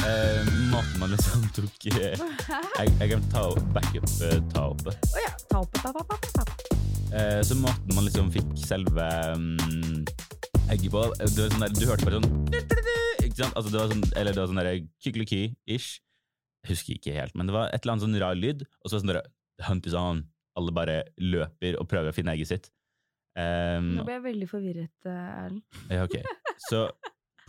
Eh, maten man liksom tok uh, Jeg, jeg kan ta backup uh, ta opp. Å ja. Ta opp, ta ta, ta ta. Eh, så maten man liksom fikk selve um, egget på eh, det var sånn der, Du hørte bare sånn Ikke sant? Altså, det var sånn, eller det var sånn kykeliki-ish. Husker ikke helt, men det var et eller annet sånn rar lyd. Og så var det sånn der Hunt is on. Alle bare løper og prøver å finne egget sitt. Um, Nå ble jeg veldig forvirret, eh, Erlend. ja, ok. Så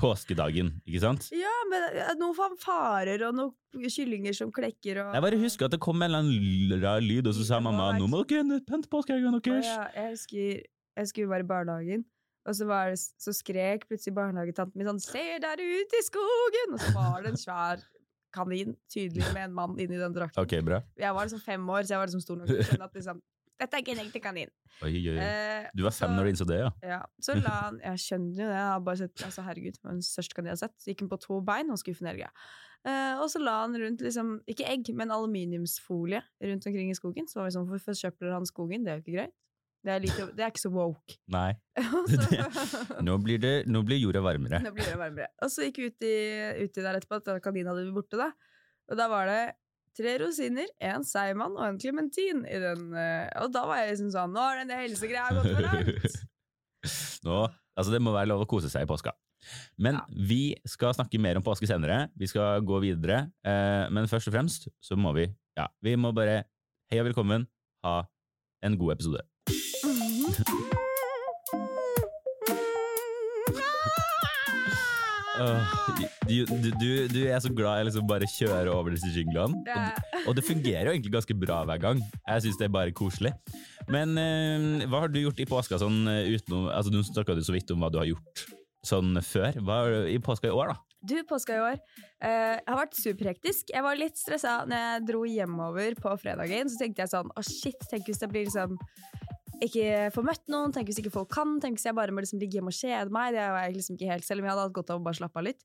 påskedagen, ikke sant? Ja, men noen fanfarer og noen kyllinger som klekker og Jeg bare husker at det kom en eller annen rar lyd, og så sa mamma nå må dere pente påskeeggene deres. ja, jeg husker jeg skulle være i barnehagen, og så, var det, så skrek plutselig barnehagetanten min sånn 'Se der ute i skogen!' Og så var det en svær kanin, tydelig med en mann inni den drakten. Ok, bra. Jeg var liksom fem år, så jeg var liksom stor nok til å skjønne at liksom, dette er ikke en ekte kanin. Oi, oi. Eh, Du var fem så- når du innså det, ja? Ja, så la han Jeg skjønner jo det. Jeg har bare sett, altså Herregud, det var den største kanin jeg har sett. Så gikk han på to bein og skuffet ned greia. Eh, og så la han rundt liksom, ikke egg, men aluminiumsfolie rundt omkring i skogen. Så var vi sånn, hvorfor kjøper han skogen? Det er jo ikke greit. Det er, lite, det er ikke så woke. Nei. Det- Nå blir, det, nå blir jorda varmere. Nå blir det varmere. Og så gikk vi ut i, uti der etterpå, at kaninen hadde blitt borte, da. Og da var det tre rosiner, en seigmann og en klementin i den. eh, Og da var jeg liksom sånn Nå har denne helsegreia gått for langt! Nå, altså det må være lov å kose seg i påska. Men Ja. vi skal snakke mer om påske senere. Vi skal gå videre. Eh, men først og fremst så må vi Ja, vi må bare Hei og velkommen. Ha en god episode. Åh, du, du, du, du er så glad jeg liksom bare kjører over disse jinglene. Er- Og det fungerer jo egentlig ganske bra hver gang. Jeg syns det er bare koselig. Men uh, hva har du gjort i påska sånn eh, utenom altså Nå snakka du så vidt om hva du har gjort sånn før. Hva har du i påska i år, da? Du, påska i år uh, har vært superhektisk. Jeg var litt stressa når jeg dro hjemover på fredagen. Så tenkte jeg sånn Å, shit, tenk hvis det blir liksom ikke får møtt noen, tenk hvis ikke folk kan, tenk hvis jeg bare må liksom ligge hjemme og kjede meg. Det var jeg liksom ikke helt, selv om jeg hadde hatt godt av å bare slappe av litt.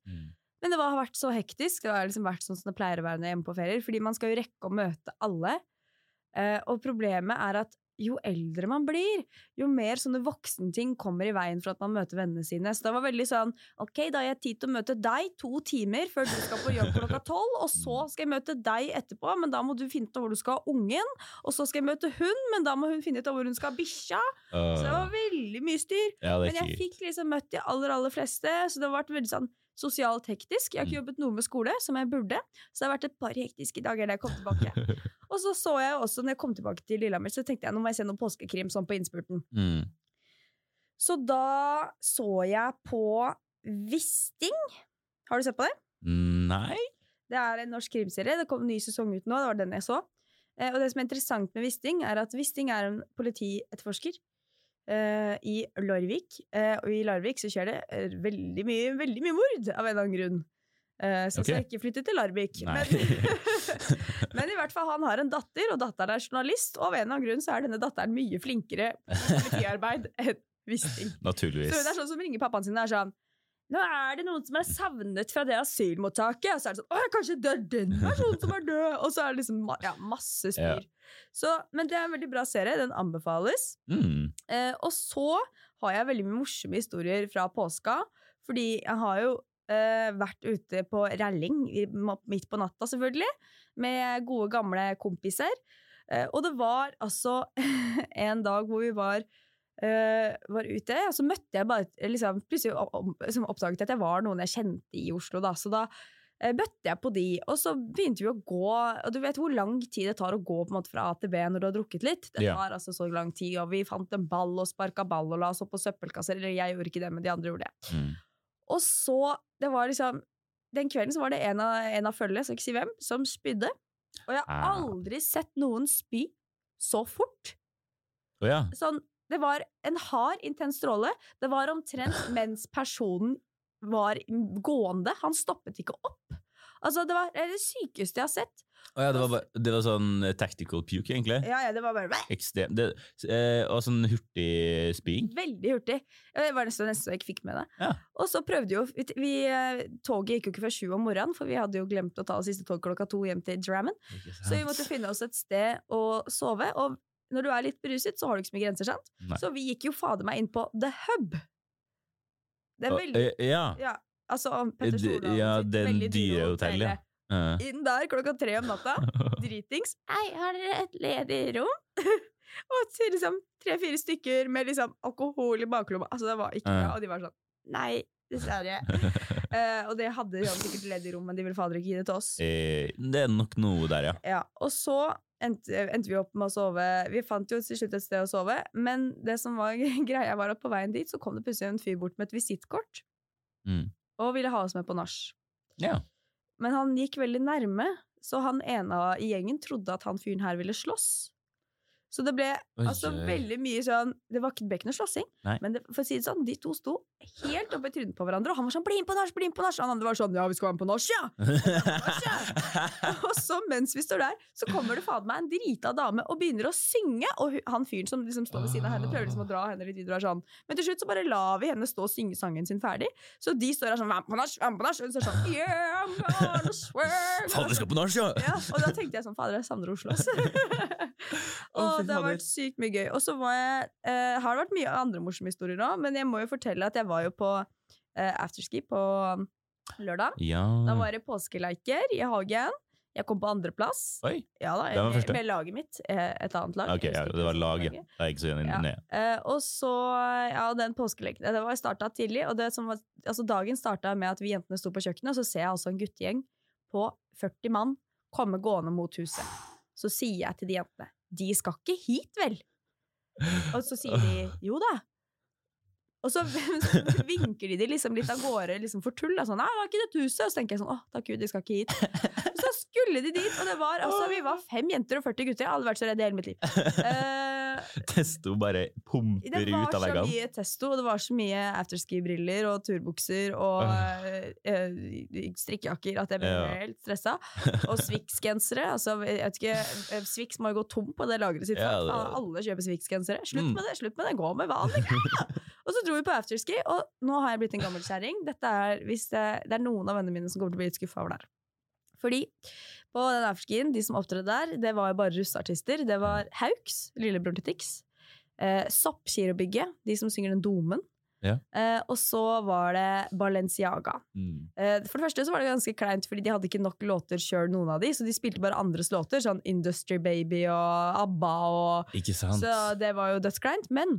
Men det var, har vært så hektisk. Det har liksom vært sånn som det pleier å være når jeg er hjemme på ferier. Fordi man skal jo rekke å møte alle. Eh, og problemet er at jo eldre man blir, jo mer sånne voksenting kommer i veien for at man møter vennene sine. Så det var veldig sånn Ok, da har jeg tid til å møte deg to timer før du skal på jobb klokka tolv, og så skal jeg møte deg etterpå, men da må du finne ut av hvor du skal ha ungen. Og så skal jeg møte hun, men da må hun finne ut av hvor hun skal ha bikkja. Så det var veldig mye styr. ja, Men jeg fikk liksom møtt de aller, aller fleste, så det har vært veldig sånn sosialt hektisk. Jeg har ikke Mm. jobbet noe med skole, som jeg burde, så det har vært et par hektiske dager da jeg kom tilbake. Og så så jeg også, når jeg kom tilbake til Lillehammer, så tenkte jeg nå må jeg se noe påskekrim sånn på innspurten. mm. Så da så jeg på Wisting. Har du sett på det? Nei? Det er en norsk krimserie. Det kom en ny sesong ut nå. Det var den jeg så. Eh, og det som er interessant med Wisting, er at Wisting er en politietterforsker eh, i Larvik. Eh, og i Larvik så skjer det eh, veldig mye, veldig mye mord, av en eller annen grunn. Eh, så okay. jeg skal ikke flytte til Larvik. Men, men i hvert fall, han har en datter, og datteren er journalist. Og av en eller annen grunn så er denne datteren mye flinkere på politiarbeid enn Wisting. Naturligvis. Så hun er sånn som ringer pappaen sin og er sånn Nå er det noen som er savnet fra det asylmottaket. Og så er det sånn Å, kanskje det er den personen som er død! Og så er det liksom ja, masse styr. Så, men det er en veldig bra serie. Den anbefales. Mm. Eh, og så har jeg veldig morsomme historier fra påska. Fordi jeg har jo eh, vært ute på ralling midt på natta, selvfølgelig. Med gode, gamle kompiser. Eh, og det var altså en dag hvor vi var Uh, var ute, og så møtte jeg bare liksom, Plutselig liksom oppdaget jeg at jeg var noen jeg kjente i Oslo. Da. Så da eh, bøtte jeg på de, og så begynte vi å gå. Og du vet hvor lang tid det tar å gå på en måte fra A til B når du har drukket litt? Det tar altså så lang tid, og vi fant en ball og sparka ball og la oss opp på søppelkasser. Eller jeg gjorde ikke det, men de andre gjorde det. Mm. Og så, det var liksom Den kvelden så var det en av, en av følget, skal ikke si hvem, som spydde. Og jeg har Ah. aldri sett noen spy så fort. Oh, ja. Sånn, det var en hard, intens stråle. Det var omtrent mens personen var gående. Han stoppet ikke opp. Altså, det var det sykeste jeg har sett. Oh, ja, det var, bare, det var sånn eh, tactical puke, egentlig? Ja, ja, det var bare Ekstrem. Det, eh, og sånn hurtig spying? Veldig hurtig. Det var nesten nesten så jeg ikke fikk med det. Ja. Og så prøvde jo vi, eh, Toget gikk jo ikke før sju om morgenen, for vi hadde jo glemt å ta siste tog klokka to hjem til Drammen. Så vi måtte finne oss et sted å sove. Og når du er litt beruset, så har du ikke så mye grenser, sant? Nei. Så vi gikk jo fader meg inn på The Hub. Det er veldig eh, Ja. Ja, Altså, Petter Stordalen ja, sitt veldig dyre hotellet, hotell. Eh, Inn der klokka tre om natta, dritings. Hei, har dere et ledig rom? og til liksom tre-fire stykker med liksom alkohol i baklomma. Altså, det var ikke bra. Ja. Og de var sånn Nei, dessverre. uh, og det hadde de sikkert ledig rom, men de ville fader ikke gi det til oss. eh, det er nok noe der, ja. Ja, og så endte, endte vi opp med å sove. Vi fant jo til slutt et sted å sove, men det som var greia var at på veien dit så kom det plutselig en fyr bort med et visittkort Mm. og ville ha oss med på nach. ja. Men han gikk veldig nærme, så han ene i gjengen trodde at han fyren her ville slåss. Så det ble Oi, altså veldig mye sånn Det var ikke noe slåssing, men det, for å si det sånn, de to sto helt oppe i trynet på hverandre, og han var sånn 'bli med på nach', bli med på nach', og han andre var sånn 'ja, vi skal være med på nach', ja! Og så mens vi står der, så kommer det fader meg en drita dame og begynner å synge. Og han fyren som liksom står ved siden av henne, prøver liksom å dra henne litt videre. og er Sånn. Men til slutt så bare lar vi henne stå og synge sangen sin ferdig. Så de står her sånn 'vær med på nach', vær med på nach. Og står sånn 'yeah, I'm gonna swear'. Du skal på nach, ja! Ja, og da tenkte jeg sånn, fader, jeg savner Oslo, altså. Og det har vært sykt mye gøy. Og så var jeg, eh, har det vært mye andre morsomme historier òg, men jeg må jo fortelle at jeg var jo på eh, afterski på um, lørdag. Ja. Da var det påskeleiker i hagen. Jeg kom på andreplass. Oi. Ja da, Det var med, første. med laget mitt. eh, Et annet lag. Ok, ja, det var ikke ja. laget. Det er ikke så enig Ja. ned. Eh, og så, ja, den påskeleken Det var starta tidlig, og det som var, altså dagen starta med at vi jentene sto på kjøkkenet, og så ser jeg altså en guttegjeng på 40 mann komme gående mot huset. Så sier jeg til de jentene De skal ikke hit, vel? Og så sier de jo da. Og så vinker de de liksom litt av gårde liksom for tull. Sånn, Nei, det var ikke dette huset. Og så tenker jeg sånn, 'Å, takk Gud, de skal ikke hit. Så skulle de dit, og det var altså, vi var fem jenter og 40 gutter. Jeg hadde vært så redd i hele mitt liv. Eh, Testo bare pumper ut av veggene. det var så mye testo, og det var så mye afterski-briller og turbukser og eh, strikkejakker at jeg ble Ja. helt stressa. Og Swix-gensere. Altså, eh, Swix må jo gå tom på det lageret sitt. Ja, det- Alle kjøper Swix-gensere. Slutt Mm. med det! slutt med det, Gå med vanlig! Og så dro vi på afterski, og nå har jeg blitt en gammel kjerring. Er, det, det er noen av vennene mine som kommer til å bli litt skuffa over det her. Fordi på den afterskien, de som opptrådte der, det var jo bare russeartister. Det var Hauks, lillebroren til Tix. Eh, Soppkirobygget, de som synger den domen. Ja. Eh, og så var det Balenciaga. Mm. Eh, for det første så var det ganske kleint, fordi de hadde ikke nok låter sjøl, noen av de, så de spilte bare andres låter, sånn Industry Baby og ABBA og Ikke sant? Så det var jo dødskleint. Men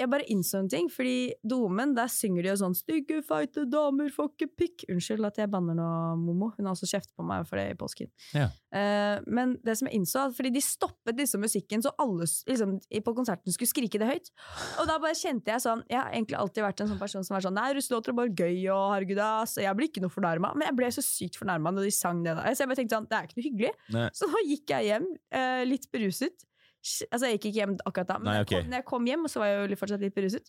jeg bare innså en ting, fordi Domen, der synger de jo sånn 'Stygge, feite damer får ikke pikk'. Unnskyld at jeg banner nå, Momo. Hun har også kjeftet på meg for det i påsken. Ja. Uh, men det som jeg innså, fordi de stoppet liksom musikken så alle liksom, på konserten skulle skrike det høyt. Og da bare kjente jeg sånn Jeg har egentlig alltid vært en sånn person som er sånn Nei, russelåter er bare gøy, og herregud, ass. Jeg blir ikke noe fornærma. Men jeg ble så sykt fornærma når de sang det der. Så jeg bare tenkte sånn Det er ikke noe hyggelig. Nei. Så da gikk jeg hjem, uh, litt beruset. Altså, jeg gikk ikke hjem akkurat da, men Nei, jeg kom, når jeg kom hjem, og så var jeg jo fortsatt litt beruset,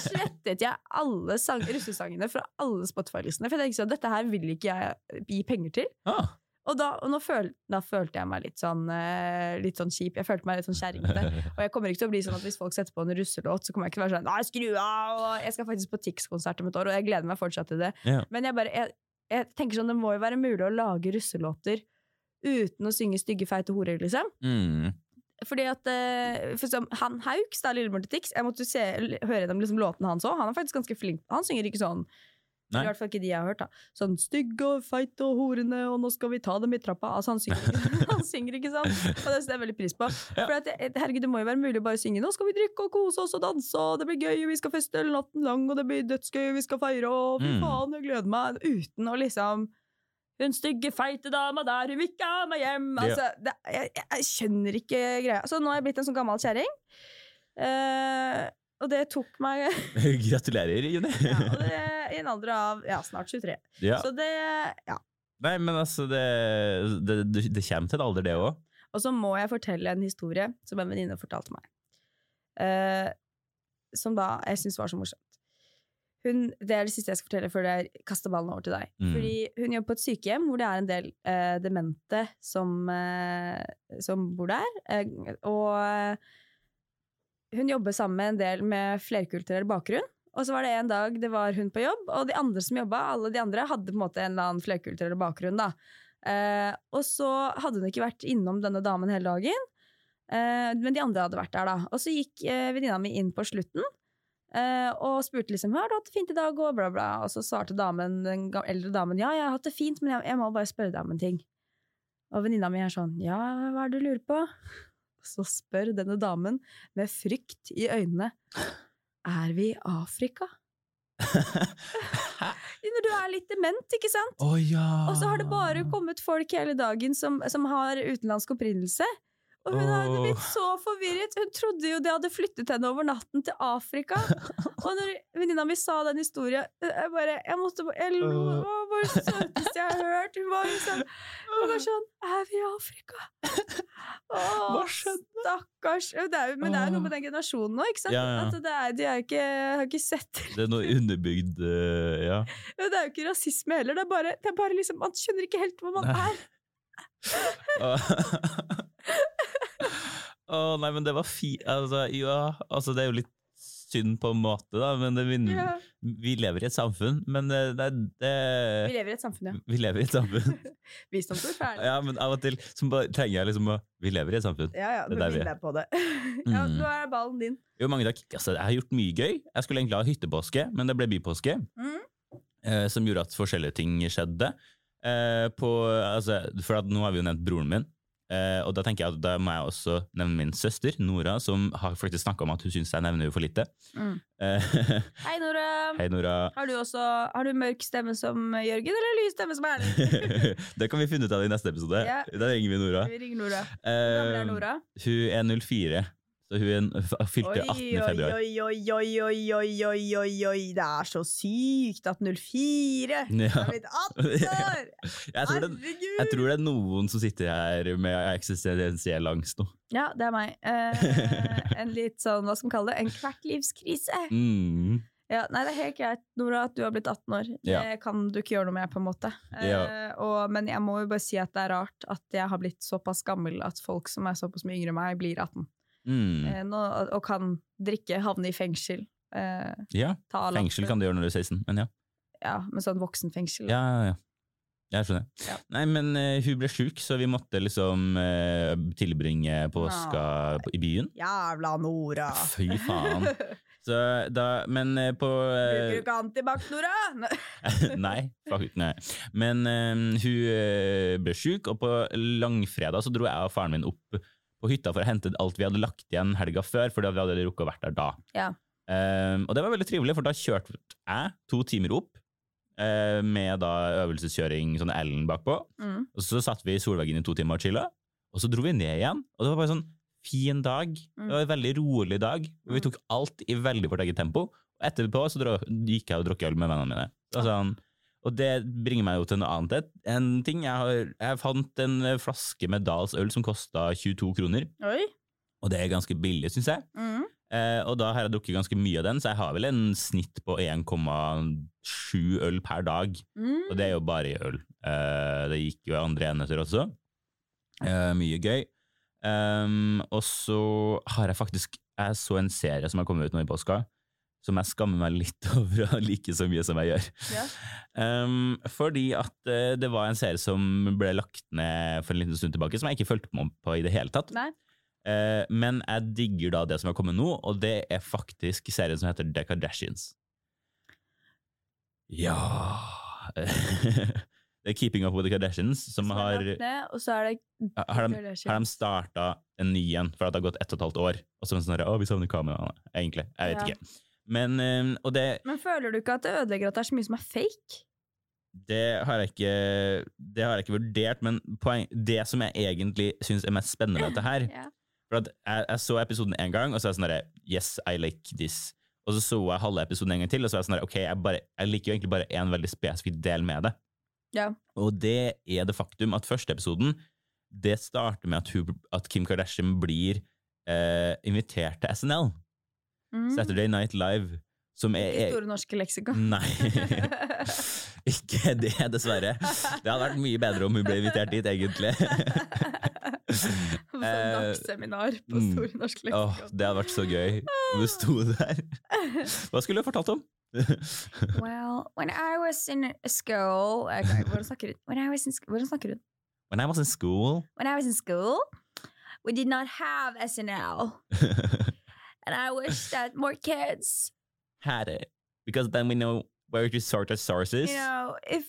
slettet jeg alle sang, russesangene fra alle Spotify-listene. For jeg tenkte sånn, dette her vil ikke jeg gi penger til. Ah, Og da, og føl, da følte jeg meg litt sånn, eh, litt sånn kjip. Jeg følte meg litt sånn kjerringete. Og jeg kommer ikke til å bli sånn at hvis folk setter på en russelåt, så kommer jeg ikke til å være sånn Nei, skru av! Og jeg skal faktisk på Tix-konsert om et år, og jeg gleder meg fortsatt til det. Yeah. Men jeg bare jeg, jeg tenker sånn, det må jo være mulig å lage russelåter uten å synge stygge, feite horer, liksom. mm. Fordi at eh, for Han Hauks, da, lillebror til Tix, jeg måtte se, høre dem liksom låtene hans òg. Han er faktisk ganske flink. Han synger ikke sånn. Nei. I hvert fall ikke de jeg har hørt. da Sånn 'stygg og feit og horene, og nå skal vi ta dem i trappa'. Altså Han synger ikke, han synger ikke sånn. Og det setter jeg veldig pris på. Ja. For at, eh, herregud, Det må jo være mulig å bare synge 'nå skal vi drikke og kose oss og danse', og det blir gøy, og vi skal feste natten lang, og det blir dødsgøy, og vi skal feire, og fy Mm. faen, jeg gleder meg. Uten å liksom hun stygge, feite dama der, hun vil ikke ha meg hjem. Altså, det, jeg, jeg, skjønner ikke greia. Så nå er jeg blitt en sånn gammel kjerring. Uh, og det tok meg Gratulerer, Juni. ja, og det, i en alder av ja, snart 23. Ja. Så det Ja. Nei, men altså, det, det, det, det kommer til en alder, det òg. Og så må jeg fortelle en historie som en venninne fortalte meg. Uh, som da jeg syntes var så morsomt. Hun, det er det siste jeg skal fortelle før jeg kaster ballen over til deg. Mm. Fordi hun jobber på et sykehjem hvor det er en del eh, demente som, eh, som bor der. Eh, og hun jobber sammen med en del med flerkulturell bakgrunn. Og så var det en dag det var hun på jobb, og de andre som jobba, alle de andre hadde på en måte en eller annen flerkulturell bakgrunn. da. Eh, og så hadde hun ikke vært innom denne damen hele dagen, eh, men de andre hadde vært der. da. Og så gikk eh, venninna mi inn på slutten, og spurte liksom har du hatt det fint i dag, og bla, bla. Og så svarte damen, den eldre damen ja, jeg har hatt det fint, men jeg, jeg må bare spørre deg om en ting. Og venninna mi er sånn ja, hva er det du lurer på? Og så spør denne damen med frykt i øynene er vi i Afrika? Når du er litt dement, ikke sant? Oh, ja! Og så har det bare kommet folk hele dagen som, som har utenlandsk opprinnelse. Og hun hadde blitt så forvirret. Hun trodde jo det hadde flyttet henne over natten til Afrika. Og når venninna mi sa den historien, jeg bare Jeg måtte Jeg lo. Det var bare det søteste jeg har hørt. Hun var liksom Hun var sånn Er vi i Afrika? Å, stakkars. Det er, men det er jo noe med den generasjonen nå, ikke sant? Ja, ja. At det er, de er ikke, har ikke sett Det er noe underbygd Ja. Det er jo ikke rasisme heller. Det er bare, det er bare liksom Man skjønner ikke helt hvor man Nei. er. Å nei, men det var fi... Altså, ja, altså det er jo litt synd på en måte, da, men det, vi, Ja. vi lever i et samfunn, men det, det, det Vi lever i et samfunn, ja. Vi lever i et samfunn. Visdomsord ferdig. Ja, men av og til så bare trenger jeg liksom å Vi lever i et samfunn. Ja, ja, Det er der vi er. på det. ja, Mm. nå er ballen din. Jo, mange takk. Altså, jeg har gjort mye gøy. Jeg skulle egentlig ha hyttepåske, men det ble bypåske. Mm. Eh, som gjorde at forskjellige ting skjedde. Eh, på, altså, for at nå har vi jo nevnt broren min. Eh, og da tenker jeg at da må jeg også nevne min søster, Nora, som har faktisk snakka om at hun syns jeg nevner henne for lite. Mm. Eh, Hei, Nora. Hei, Nora. Har du også Har du mørk stemme som Jørgen, eller lys stemme som Erlend? det kan vi finne ut av i neste episode. Ja. Da ringer vi Nora. Vi ringer Nora. Hvor gammel er Eh, Nora? hun er 04, så hun fylte 18 i februar. Oi, oi, oi, oi, oi, oi, oi, oi, det er så sykt at 04 ja. er blitt 18 år! jeg, tror det, jeg tror det er noen som sitter her med eksistensiell angst nå. Ja, det er meg. Eh, en litt sånn, hva skal man kalle det, en kvertlivskrise. Mm. Ja, nei, det er helt greit, Nora, at du har blitt 18 år. Det ja. kan du ikke gjøre noe med, på en måte. Eh, ja. Og, men jeg må jo bare si at det er rart at jeg har blitt såpass gammel at folk som er såpass mye yngre enn meg, blir 18. Mm. Eh, nå, og kan drikke, havne i fengsel. Eh, Ja, fengsel kan du gjøre når du er 16, men ja. Ja, med sånn voksenfengsel. Ja, ja, ja. Jeg skjønner. Ja. Nei, men uh, hun ble sjuk, så vi måtte liksom uh, tilbringe påska ja. i byen. Jævla Nora! Fy faen. Så da, men uh, på Bruker du ikke antibac, Nora? Nei, faktisk nei. Men hun ble sjuk, og på langfredag så dro jeg og faren min opp på hytta for å hente alt vi hadde lagt igjen helga før, fordi vi hadde rukket å vært der da. Ja. Um, og det var veldig trivelig, for da kjørte jeg to timer opp, uh, med da øvelseskjøring, sånn Ellen bakpå. Mm. Og så satt vi i solveggen i to timer og chilla, og så dro vi ned igjen. Og det var bare sånn fin dag. Mm. Det var en veldig rolig dag. og Vi Mm. tok alt i veldig vårt eget tempo. Og etterpå så gikk jeg og drakk øl med vennene mine. Det var sånn, og det bringer meg jo til noe annet. En ting, jeg, har, jeg fant en flaske med Dahls øl som kosta 22 kroner, Oi. og det er ganske billig, syns jeg. Mm. Eh, og da har jeg drukket ganske mye av den, så jeg har vel en snitt på 1,7 øl per dag. Mm. Og det er jo bare i øl. Eh, det gikk jo i andre enheter også. Eh, mye gøy. Um, og så har jeg faktisk Jeg så en serie som har kommet ut nå i påska, som jeg skammer meg litt over å like så mye som jeg gjør. Ja. Um, fordi at eh, det var en serie som ble lagt ned for en liten stund tilbake, som jeg ikke fulgte med på i det hele tatt. Nei. Uh, men jeg digger da det som har kommet nå, og det er faktisk serien som heter The Kardashians. Ja Det er Keeping Up With The Kardashians, som har ned, og så er det har de, har de starta en ny en for at det har gått ett og et halvt år. Og så er det sånn å, vi savner kameraene, egentlig. Jeg vet Ja. ikke. Men, eh, det, Men føler du ikke at det ødelegger at det er så mye som er fake? det har jeg ikke Det har jeg ikke vurdert, men poeng, det som jeg egentlig syns er mest spennende med dette her yeah. For jeg, jeg så episoden en gang, og så er jeg sånn der, Yes, I like this. Og så så jeg halve episoden en gang til, og så er jeg sånn der, Ok, jeg, bare, jeg liker jo egentlig bare en veldig spesifikk del med det. Yeah. Og det er det faktum at første episoden det starter med at, hun, at Kim Kardashian blir eh, invitert til SNL. Mm. Saturday Night Live. Som er, er Store norske leksikon. Nei. Ikke det, dessverre. Det hadde vært mye bedre om hun ble invitert dit, egentlig. Sånn Eh, dagsseminar på mm. Store norske Åh, det hadde vært så gøy hun sto der. Hva skulle du fortalt om? Well, when I was in school Ok, Hvordan snakker du? When I was in, hvordan snakker du? When I was in school When I was in school, we did not have SNL. And I wish that more kids had it. Because then we know where to sort our sources. You know, if,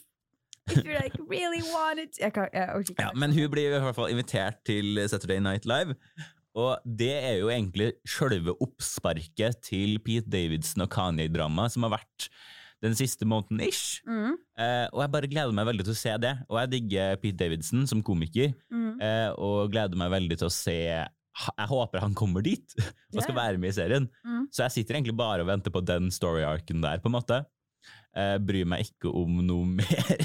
if you're like really wanted Jeg, kan, jeg orker ikke. Ja, men hun blir i hvert fall invitert til Saturday Night Live. Og det er jo egentlig sjølve oppsparket til Pete Davidson og Kanye-dramaet som har vært den siste måneden ish. Mm, Eh, og jeg bare gleder meg veldig til å se det. Og jeg digger Pete Davidson som komiker, mm. eh, og gleder meg veldig til å se Jeg håper han kommer dit og skal være med i serien. Mm. Så jeg sitter egentlig bare og venter på den story-arken der, på en måte. Uh, bryr meg ikke om noe mer.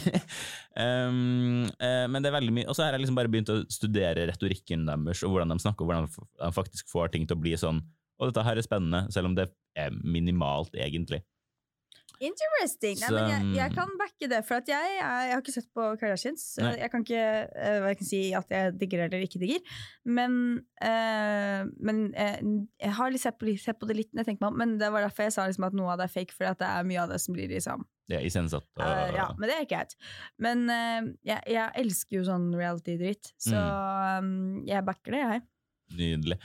um, uh, men det er veldig mye Og så har jeg liksom bare begynt å studere retorikken deres, og hvordan de snakker, og hvordan de de faktisk får ting til å bli sånn Og dette her er spennende, selv om det er minimalt, egentlig. Interesting. Nei, men jeg, jeg kan backe det, for jeg, jeg, jeg har ikke sett på Kardashians. Nei. Jeg kan ikke uh, verken si at jeg digger eller ikke digger. Men, uh, men eh, jeg har litt sett, på, sett på det litt når jeg tenker meg om. Men det var derfor jeg sa liksom at noe av det er fake, for at det er mye av det som blir liksom Det er iscenesatt. eh, Ja, men det er helt. Men eh, jeg, jeg elsker jo sånn reality-dritt, så um, jeg backer det, jeg. Nydelig.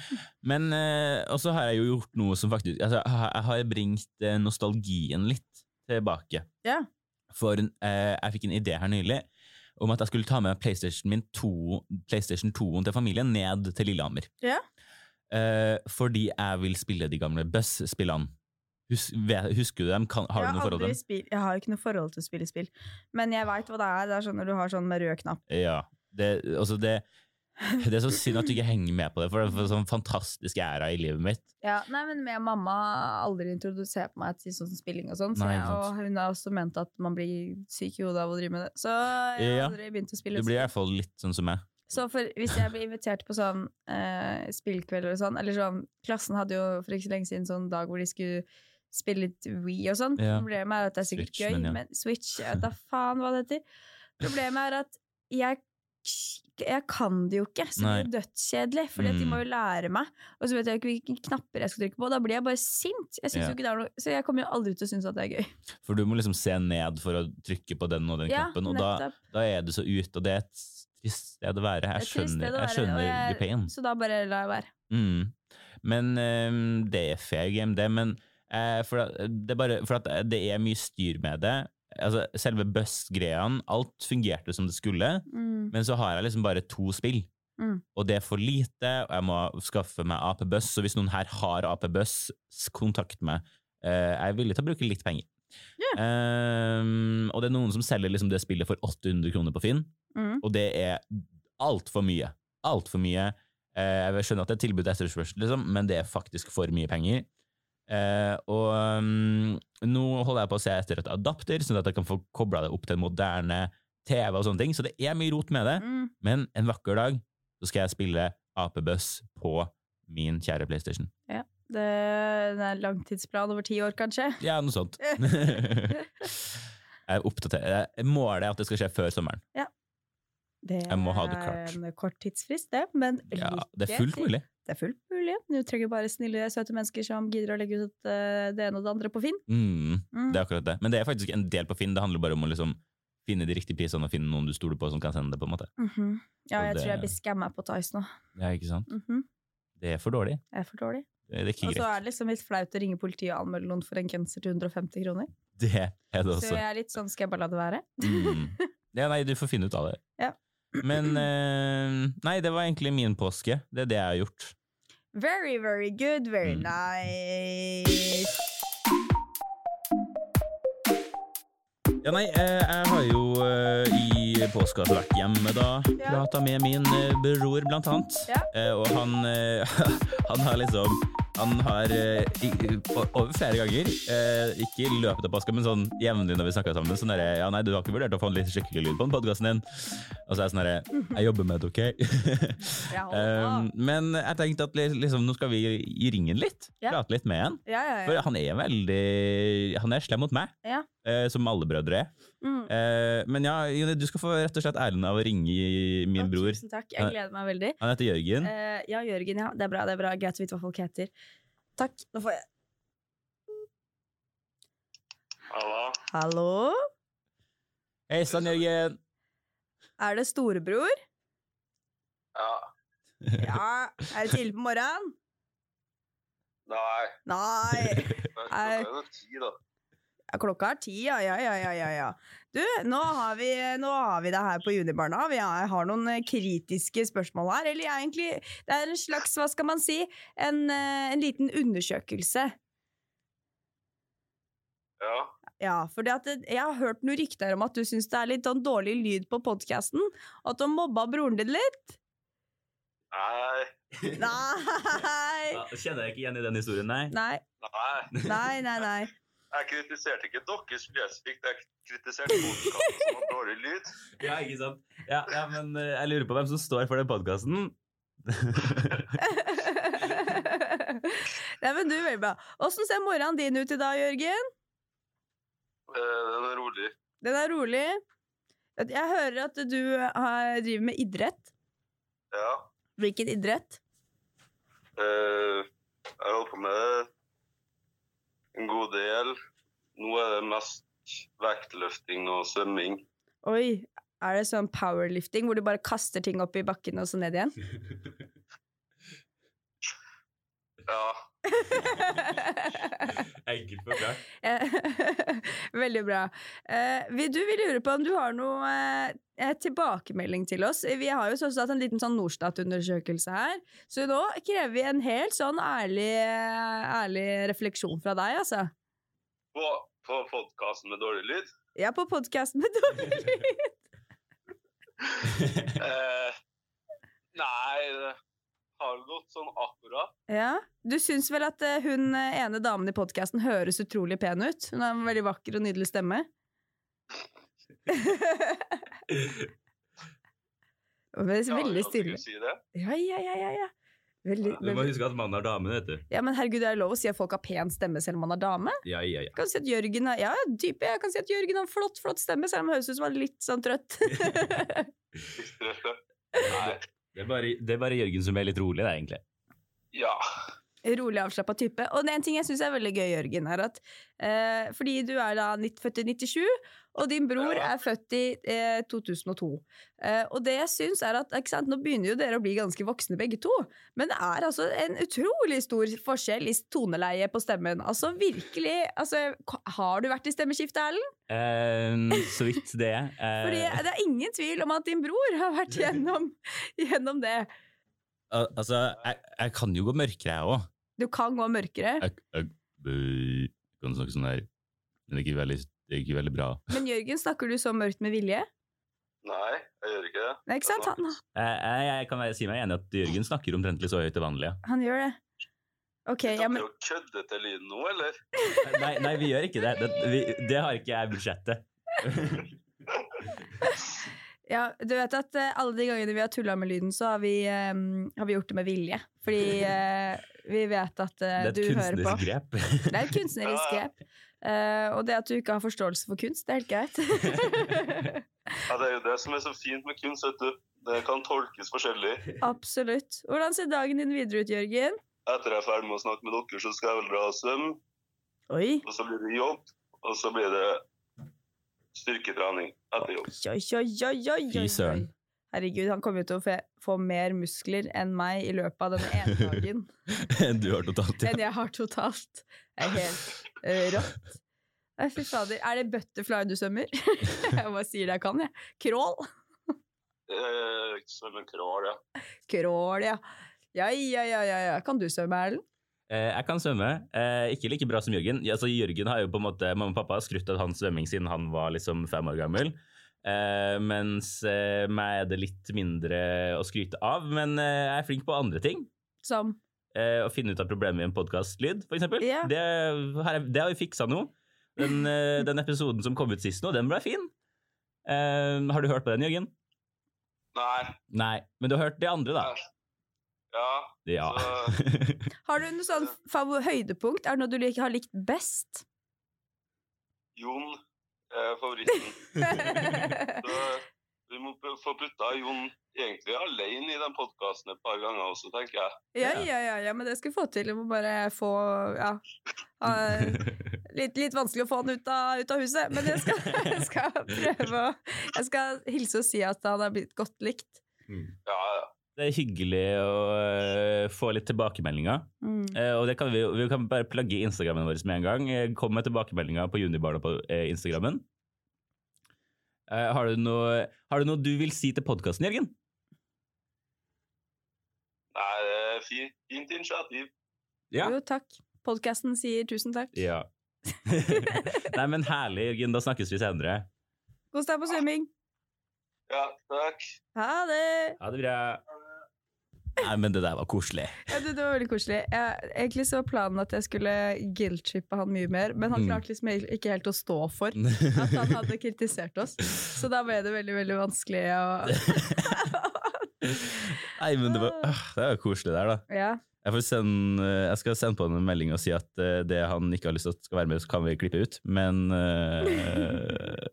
Men eh, også har jeg jo gjort noe som faktisk altså, Jeg har- bringt eh, nostalgien litt tilbake. Ja. For eh, jeg fikk en idé her nylig om at jeg skulle ta med PlayStation min 2, PlayStation 2-en til familien ned til Lillehammer. Ja. Eh, fordi jeg vil spille de gamle Buzz-spillene. Hus, husker du dem? Kan, har du noe forhold til dem? Spil, Jeg har jo ikke noe forhold til å spille spill, men jeg veit hva det er. Det er sånn når du har sånn med rød knapp. Ja. Det, altså det, det er så synd at du ikke henger med på det, for det er en sånn fantastisk æra i livet mitt. Ja, nei, men med mamma har aldri introdusert meg til sånn spilling og sånn, så jeg, og hun har også ment at man blir syk i hodet av å drive med det. Så jeg har Ja. aldri begynt å Du spille. blir i hvert fall litt sånn som meg. Så for, hvis jeg blir invitert på sånn eh, spillkveld eller sånn, eller sånn Klassen hadde jo for ikke så lenge siden sånn dag hvor de skulle spille litt Wii og sånn. Ja. Problemet er at det er sikkert Switch, gøy, men men. Switch, jeg da faen hva det heter. Problemet er at jeg jeg kan det jo ikke, så det blir dødskjedelig. For de Mm. må jo lære meg, og så vet jeg ikke hvilke knapper jeg skal trykke på. Da blir jeg bare sint. Jeg Ja. noe, så jeg kommer jo aldri til å synes at det er gøy. For du må liksom se ned for å trykke på den og den Ja, knappen, og da, da er du så ute, og det er et trist sted å være. Jeg skjønner, være, jeg skjønner jeg- pain. Så da bare lar jeg være. Mm. Men um, det er fair game, det. Men eh, for, det er bare, for at det er mye styr med det. Altså, selve Bust-greiene, alt fungerte som det skulle, Mm. men så har jeg liksom bare to spill. Mm. Og det er for lite, og jeg må skaffe meg AP Buss, så hvis noen her har AP Buss, kontakt meg. Eh, jeg er villig til å bruke litt penger. Ehm, og det er noen som selger liksom det spillet for 800 kroner på Finn, Mm. og det er altfor mye. Altfor mye. Eh, jeg skjønner at det er tilbud etterspørsel, liksom, men det er faktisk for mye penger. Eh, og um, nå holder jeg på å se etter et adapter, sånn at jeg kan få kobla det opp til en moderne TV og sånne ting, så det er mye rot med det. Mm. Men en vakker dag så skal jeg spille AP-buss på min kjære PlayStation. Det, det er langtidsplan over ti år, kanskje. Ja, noe sånt. jeg oppdaterer. Målet er at det skal skje før sommeren. Det Jeg må ha det er en kort tidsfrist, det. Men Ja, det er fullt mulig. Det er fullt mulig. Du trenger bare snille, søte mennesker som gidder å legge ut at det ene og det andre på Finn. Mm, Mm. det er akkurat det. Men det er faktisk en del på Finn. Det handler bare om å liksom finne de riktige prisene og finne noen du stoler på som kan sende det. på en måte. Mhm. Ja, jeg det- tror jeg blir skamma på Tice nå. Ja, ikke sant? -hmm. Det er for dårlig. Det er for dårlig. Det er ikke greit. Og så er det liksom litt flaut å ringe politiet og anmelde noen for en genser til 150 kroner. Det er det også. Så jeg er litt sånn, skal jeg bare la det være? Mm. Ja, nei, du får finne ut av det. Ja. Men eh, Nei, det var egentlig min påske. Det er det jeg har gjort. Very, very good. Very Mm. nice. Ja, nei, eh, jeg har jo eh, i hadde vært hjemme, da. Ja. Prata med min eh, bror, blant annet. Ja. Eh, og han, eh, han har liksom Han har over flere ganger, ikke i løpet av påska, men sånn jevnlig når vi snakka sammen, sånn derre Ja, nei, du har ikke vurdert å få en litt skikkelig lyd på den podkasten din? Og så er jeg sånn herre Jeg jobber med det, OK? Ja, um, men jeg tenkte at liksom, nå skal vi i ringen litt. Ja. Prate litt med han. ja, ja, For han er veldig Han er slem mot meg, Ja. som alle brødre er. Mm. Eh, men ja, Jone, du skal få rett og slett æren av å ringe min Å, bror. Tusen takk. Jeg gleder meg veldig. Han heter Jørgen. Eh, ja, Jørgen, ja. Det er bra. det er bra Greit å vite hva folk heter. Takk. Nå får jeg Hallo? Hallo? Hei sann, Jørgen! Er det storebror? Ja. Ja. Er det tidlig på morgenen? Nei. Nei. Er, Klokka er ti, ja, ja, ja, ja, ja. Du, nå har vi, nå har vi det her på Junibarna. Vi har, har noen eh, kritiske spørsmål her. Eller egentlig, det er en slags, hva skal man si, en, eh, en liten undersøkelse. Ja. Ja, for jeg har hørt noen rykter om at du syns det er litt sånn dårlig lyd på podkasten. Og at du har mobba broren din litt. Nei. Nei! Ja, kjenner jeg ikke igjen i den historien, nei. Nei, Nei. nei, nei. Jeg kritiserte ikke dere spesifikt. Jeg kritiserte podkasten som har dårlig lyd. Ja, ikke sant? Ja, ja, men eh, jeg lurer på hvem som står for den podkasten. Nei, men du, veldig bra. Åssen ser morgenen din ut i dag, Jørgen? Eh, Den er rolig. Den er rolig. Jeg hører at du har, driver med idrett. Ja. Hvilken idrett? Eh, Jeg holder på med en god del. Nå er det mest vektløfting og svømming. Oi, er det sånn powerlifting hvor du bare kaster ting opp i bakken og så ned igjen? Ja. Enkelt forklart. Eh, Veldig bra. Eh, du, vi lurer på om du har noe eh, tilbakemelding til oss. Vi har jo sånn hatt en liten sånn Norstat-undersøkelse her, så nå krever vi en helt sånn ærlig, ærlig refleksjon fra deg, altså. På, på podkasten med dårlig lyd. Ja, på podkasten med dårlig lyd. Eh, nei, har gått sånn akkurat. Ja. Du syns vel at eh, hun eh, ene damen i podkasten høres utrolig pen ut? Hun har en veldig vakker og nydelig stemme. Men det er veldig stille. Si det. Ja, ja, ja, ja, ja. Veldig, Du må huske at mannen er dame, vet du. Ja, men herregud, det er lov å si at folk har pen stemme selv om man er dame. Ja, ja, ja. Kan si at Jørgen har, ja, type, jeg kan si at Jørgen har en flott, flott stemme, selv om han høres ut som han er litt sånn trøtt. Nei. Det er, bare, det er bare Jørgen som er litt rolig, det, egentlig. Ja. Rolig avslappa type. Og det er en ting jeg syns er veldig gøy, Jørgen, er at eh, fordi du er da født i 97, og din bror er født i eh, 2002. Eh, og det jeg syns er at ikke sant, Nå begynner jo dere å bli ganske voksne begge to, men det er altså en utrolig stor forskjell i toneleie på stemmen. Altså virkelig altså, Har du vært i stemmeskiftet, Erlend? Eh, så vidt det. Eh, Fordi det er ingen tvil om at din bror har vært gjennom, gjennom det. al- altså, jeg, jeg kan jo gå mørkere, jeg òg. Du kan gå mørkere, Jeg, jeg, jeg kan snakke sånn her, men det ikke veldig, det gikk veldig bra. men Jørgen, snakker du så mørkt med vilje? Nei, jeg gjør ikke det. Nei, ikke sant? Han, Jeg, jeg, jeg kan si meg enig at Jørgen snakker omtrentlig så høyt til vanlig. Han gjør det. Ok, ja, men Dere å kødde til lyden nå, eller? Nei, nei, vi gjør ikke det. Det, vi, det har ikke jeg budsjettet. Ja, du vet at eh, alle de gangene vi har tulla med lyden, så har vi, eh, har vi gjort det med vilje. Fordi uh, vi vet at du hører på Det er et kunstnerisk grep. Det er et kunstnerisk grep. Eh, og det at du ikke har forståelse for kunst, det er helt greit. Ja, Det er jo det som er så fint med kunst. vet du. Det kan tolkes forskjellig. Absolutt. Hvordan ser dagen din videre ut, Jørgen? Etter jeg er ferdig med å snakke med dere, så skal jeg vel dra og svømme. Oi. Og så blir det jobb. Og så blir det styrketrening etter jobb. Oi, oi, oi, oi, oi. Herregud, han kommer jo til å få mer muskler enn meg i løpet av denne ene dagen. enn Du har totalt ja. enn jeg har totalt. Det er helt uh, rått. Fy fader. Er det butterfly du svømmer? jeg bare sier det jeg kan, jeg. Crawl. Eh, Svømme crawl, ja. Crawl, ja. Ja, ja, ja, ja, ja. Kan du svømme, Erlend? Eh, Jeg kan svømme. Eh, Ikke like bra som Jørgen. Altså, Jørgen har jo på en måte, Mamma og pappa har skrutt av hans svømming siden han var liksom fem år gammel. Eh, mens uh, meg er det litt mindre å skryte av. Men eh, jeg er flink på andre ting. Som Eh, Å finne ut av problemet i en podkastlyd, for eksempel. Det, har jeg- det har vi fiksa nå. Den, den episoden som kom ut sist nå, den ble fin. Eh, har du hørt på den, Jørgen? Nei. Nei. Men du har hørt de andre, da? Ja. Ja. Så, Har du noe sånn høydepunkt? Er det noe du har likt best? Jon er favoritten. Så vi må få putta Jon egentlig alene i den podkasten et par ganger også, tenker jeg. Ja, ja, ja, ja, men det skal vi få til. Vi må bare få Ja. Litt, litt vanskelig å få han ut av, ut av huset, men jeg skal, jeg skal prøve å Jeg skal hilse og si at han er blitt godt likt. Ja, ja. Det er hyggelig å uh, få litt tilbakemeldinger. Mm. Uh, og det kan vi, vi kan bare plagge Instagrammen vår med en gang. Eh, Kom med tilbakemeldinger på Junibarna på Instagrammen. Eh, har, du noe, har du noe du vil si til podkasten, Jørgen? Nei, det er fint, fint initiativ. Ja. Jo, takk. Podkasten sier tusen takk. ja. Nei, men herlig, Jørgen. Da snakkes vi senere. Kos deg på svømming. Ja, takk. Ha det! Ha det bra. Nei, men det der var koselig. Ja, det, det var veldig koselig. Jeg, egentlig så var planen at jeg skulle guilt-trippe han mye mer, men han Mm. klarte liksom ikke helt å stå for at han hadde kritisert oss. Så da ble det veldig, veldig vanskelig å Nei, men det var, øh, det var koselig der, da. Ja. Jeg, får sende, jeg skal sende på han en melding og si at eh, det han ikke har lyst til at skal være med, så kan vi klippe ut. Men øh, uh,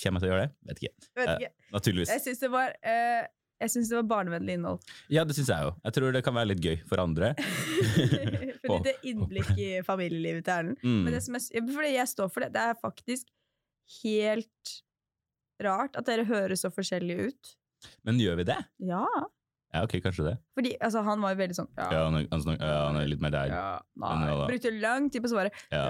Kommer jeg til å gjøre det? Vet ikke. Vet ikke. Naturligvis. Jeg syns det var eh, jeg synes det var barnevennlig innhold. Ja, det syns jeg òg. Jeg tror det kan være litt gøy for andre. For litt innblikk i familielivet til Erlend. Mm. Men det som er, fordi jeg står for det. Det er faktisk helt rart at dere høres så forskjellige ut. Men gjør vi det? Ja. Ja, ok, kanskje det. Fordi altså, han var jo veldig sånn Ja. Ja, han er, han snak- ja, han er litt mer der. ja nei. han. Brukte lang tid på svaret. Ja,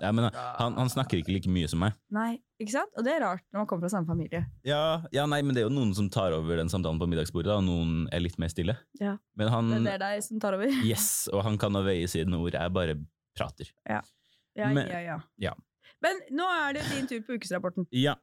ja men han, han snakker ikke like mye som meg. Nei, ikke sant? Og det er rart når man kommer fra samme familie. Ja, ja, nei, men det er jo noen som tar over den samtalen på middagsbordet, da, og noen er litt mer stille. Ja. Men han Det er deg som tar over. Yes, og han kan ha veie sine ord. Jeg bare prater. Ja, Men- ja, ja. ja. Men nå er det din tur på ukesrapporten. Ja.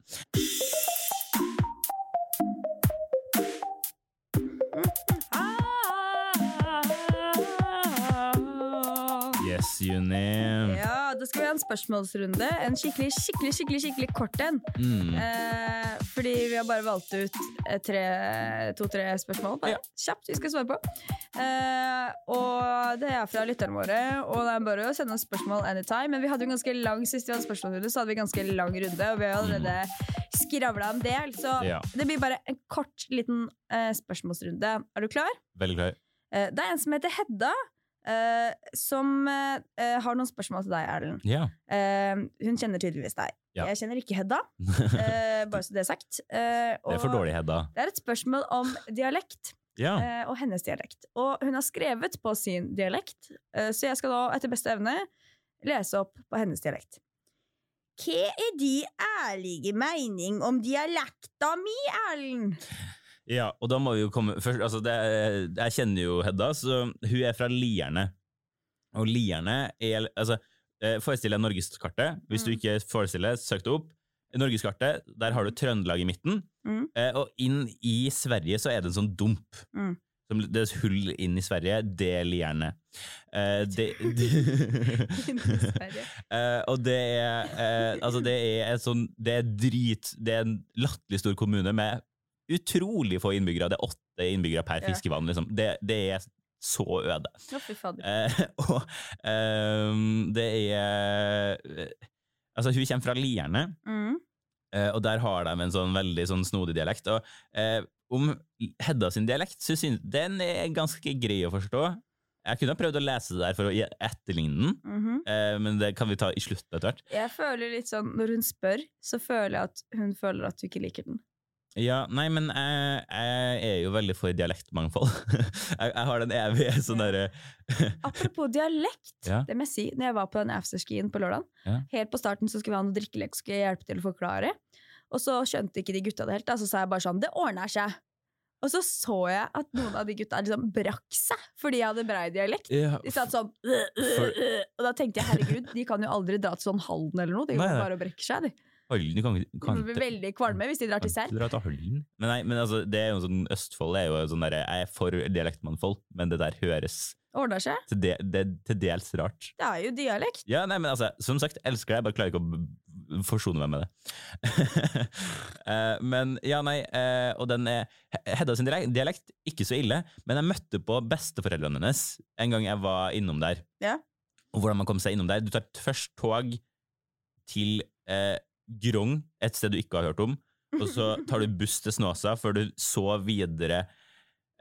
Juni. Ja, da skal vi ha en spørsmålsrunde. En skikkelig, skikkelig, skikkelig skikkelig kort en. Mm. Eh, fordi vi har bare valgt ut eh, tre- to-tre spørsmål. Bare Ja. kjapt vi skal svare på. Eh, og det er fra lytterne våre. Og det er bare å sende oss spørsmål anytime. Men vi hadde jo ganske lang sist vi hadde spørsmålsrunde, så hadde vi ganske lang runde. Og vi har allerede skravla en del. Så Ja. det blir bare en kort, liten eh, spørsmålsrunde. Er du klar? Veldig klar. Eh, det er en som heter Hedda. Eh, som eh, har noen spørsmål til deg, Erlend. Ja. Uh, hun kjenner tydeligvis deg. Ja. Jeg kjenner ikke Hedda, eh, bare så det er sagt. Det er for dårlig, Hedda. Det er et spørsmål om dialekt, Ja. eh, og hennes dialekt. Og hun har skrevet på sin dialekt, så jeg skal da etter beste evne lese opp på hennes dialekt. Hva er de ærlige mening om dialekta mi, Erlend? Ja, og da må vi jo komme først, altså det, Jeg kjenner jo Hedda, så hun er fra Lierne. Og Lierne er altså, eh, Forestill deg norgeskartet. Hvis du Mm. ikke forestiller, søk det opp. Norgeskartet, der har du Trøndelag i midten, Mm. eh, og inn i Sverige så er det en sånn dump. Mm. Som, det er hull inn i Sverige, det er Lierne. Uh, det, Sverige. uh, og det er uh, Altså, det er et sånn Det er drit Det er en latterlig stor kommune med utrolig få innbyggere. Det er åtte innbyggere per fiskevann, liksom. Det, det er så øde. Eh, og ehm, det er eh, Altså, hun kommer fra Lierne, Mm. eh, og der har de en sånn veldig sånn snodig dialekt. Og eh, om Hedda sin dialekt, så synes den er ganske grei å forstå. Jeg kunne ha prøvd å lese det der for å etterligne den, mm -hmm. men det kan vi ta i slutten etter hvert. Jeg føler litt sånn, Når hun spør, så føler jeg at hun føler at du ikke liker den. Ja, nei, men jeg, jeg er jo veldig for dialektmangfold. jeg, jeg har den evige sånn derre Apropos dialekt, Ja. det må jeg si. Når jeg var på den afterskien på lørdag, Ja. helt på starten så skulle vi ha noe drikkelek, skulle jeg hjelpe til å forklare. Og så skjønte ikke de gutta det helt, da, så sa jeg bare sånn Det ordner seg. Og så så jeg at noen av de gutta liksom brakk seg fordi jeg hadde brei dialekt. ja, De satt sånn «Øh, øh, For- øh», Og da tenkte jeg herregud, de kan jo aldri dra til sånn Halden eller noe. De går bare og brekker seg. De, Halden, du kan, de kan blir veldig kvalme hvis de drar til Kan Halden? Men, nei, men altså, det er jo sånn, Østfold er jo sånn der, Jeg er for dialektmannfold, men det der høres Ordner seg. til, de, det, til dels rart. Det er jo dialekt. Ja, nei, men altså, Som sagt, elsker det, jeg bare klarer ikke å forsone meg med det. Eh, men ja, nei, eh, og den er Hedda sin dialekt, ikke så ille, men jeg møtte på besteforeldrene hennes en gang jeg var innom der. Ja. Og hvordan man kom seg innom der. Du tar først tog til eh, Grong, et sted du ikke har hørt om, og så tar du buss til Snåsa før du så videre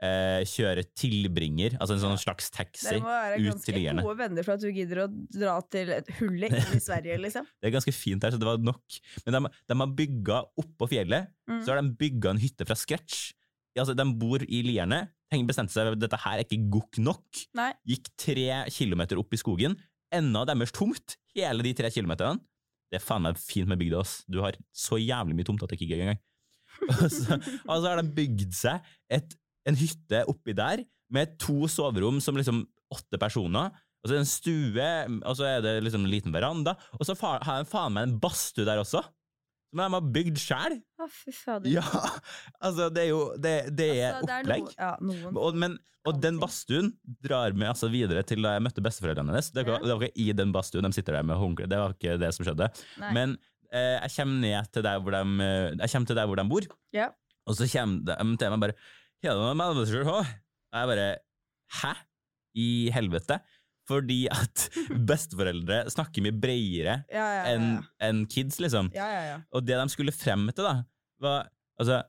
eh, kjører tilbringer, altså en sånn slags taxi. ut til Lierne. Dere må være ganske gode venner for at du gidder å dra til et hullet i Sverige, liksom. Det er ganske fint her, så det var nok. Men de, de har bygga oppå fjellet, Mm. så har de bygga en hytte fra scratch. altså, de bor i Lierne. Bestemte seg for at dette her er ikke gokk nok. Nei. Gikk tre kilometer opp i skogen. Enda deres tomt, hele de tre kilometerne. Det er faen meg fint med bygda, ass. Du har så jævlig mye tomt at det ikke engang. Og så, og så har de bygd seg et, en hytte oppi der, med to soverom som liksom åtte personer. Og så er det en stue, og så er det liksom en liten veranda. Og så har de faen meg en badstue der også, som de har bygd sjæl. Å, fy fader. Ja, altså, det er jo Det, det er Altså, det er opplegg. ja. Og, men, og den badstuen drar meg altså videre til da jeg møtte besteforeldrene hennes. Det var, det var ikke i den badstuen, de sitter der med håndkle. Det var ikke det som skjedde. Nei. Men eh, jeg kommer ned til der hvor de, eh, jeg kommer til der hvor de bor, Ja. og så kommer de til meg bare. Og jeg bare Hæ? I helvete? Fordi at besteforeldre snakker mye bredere Ja, ja, ja, enn enn kids, liksom. ja, ja, ja. Og det de skulle frem til, da, var altså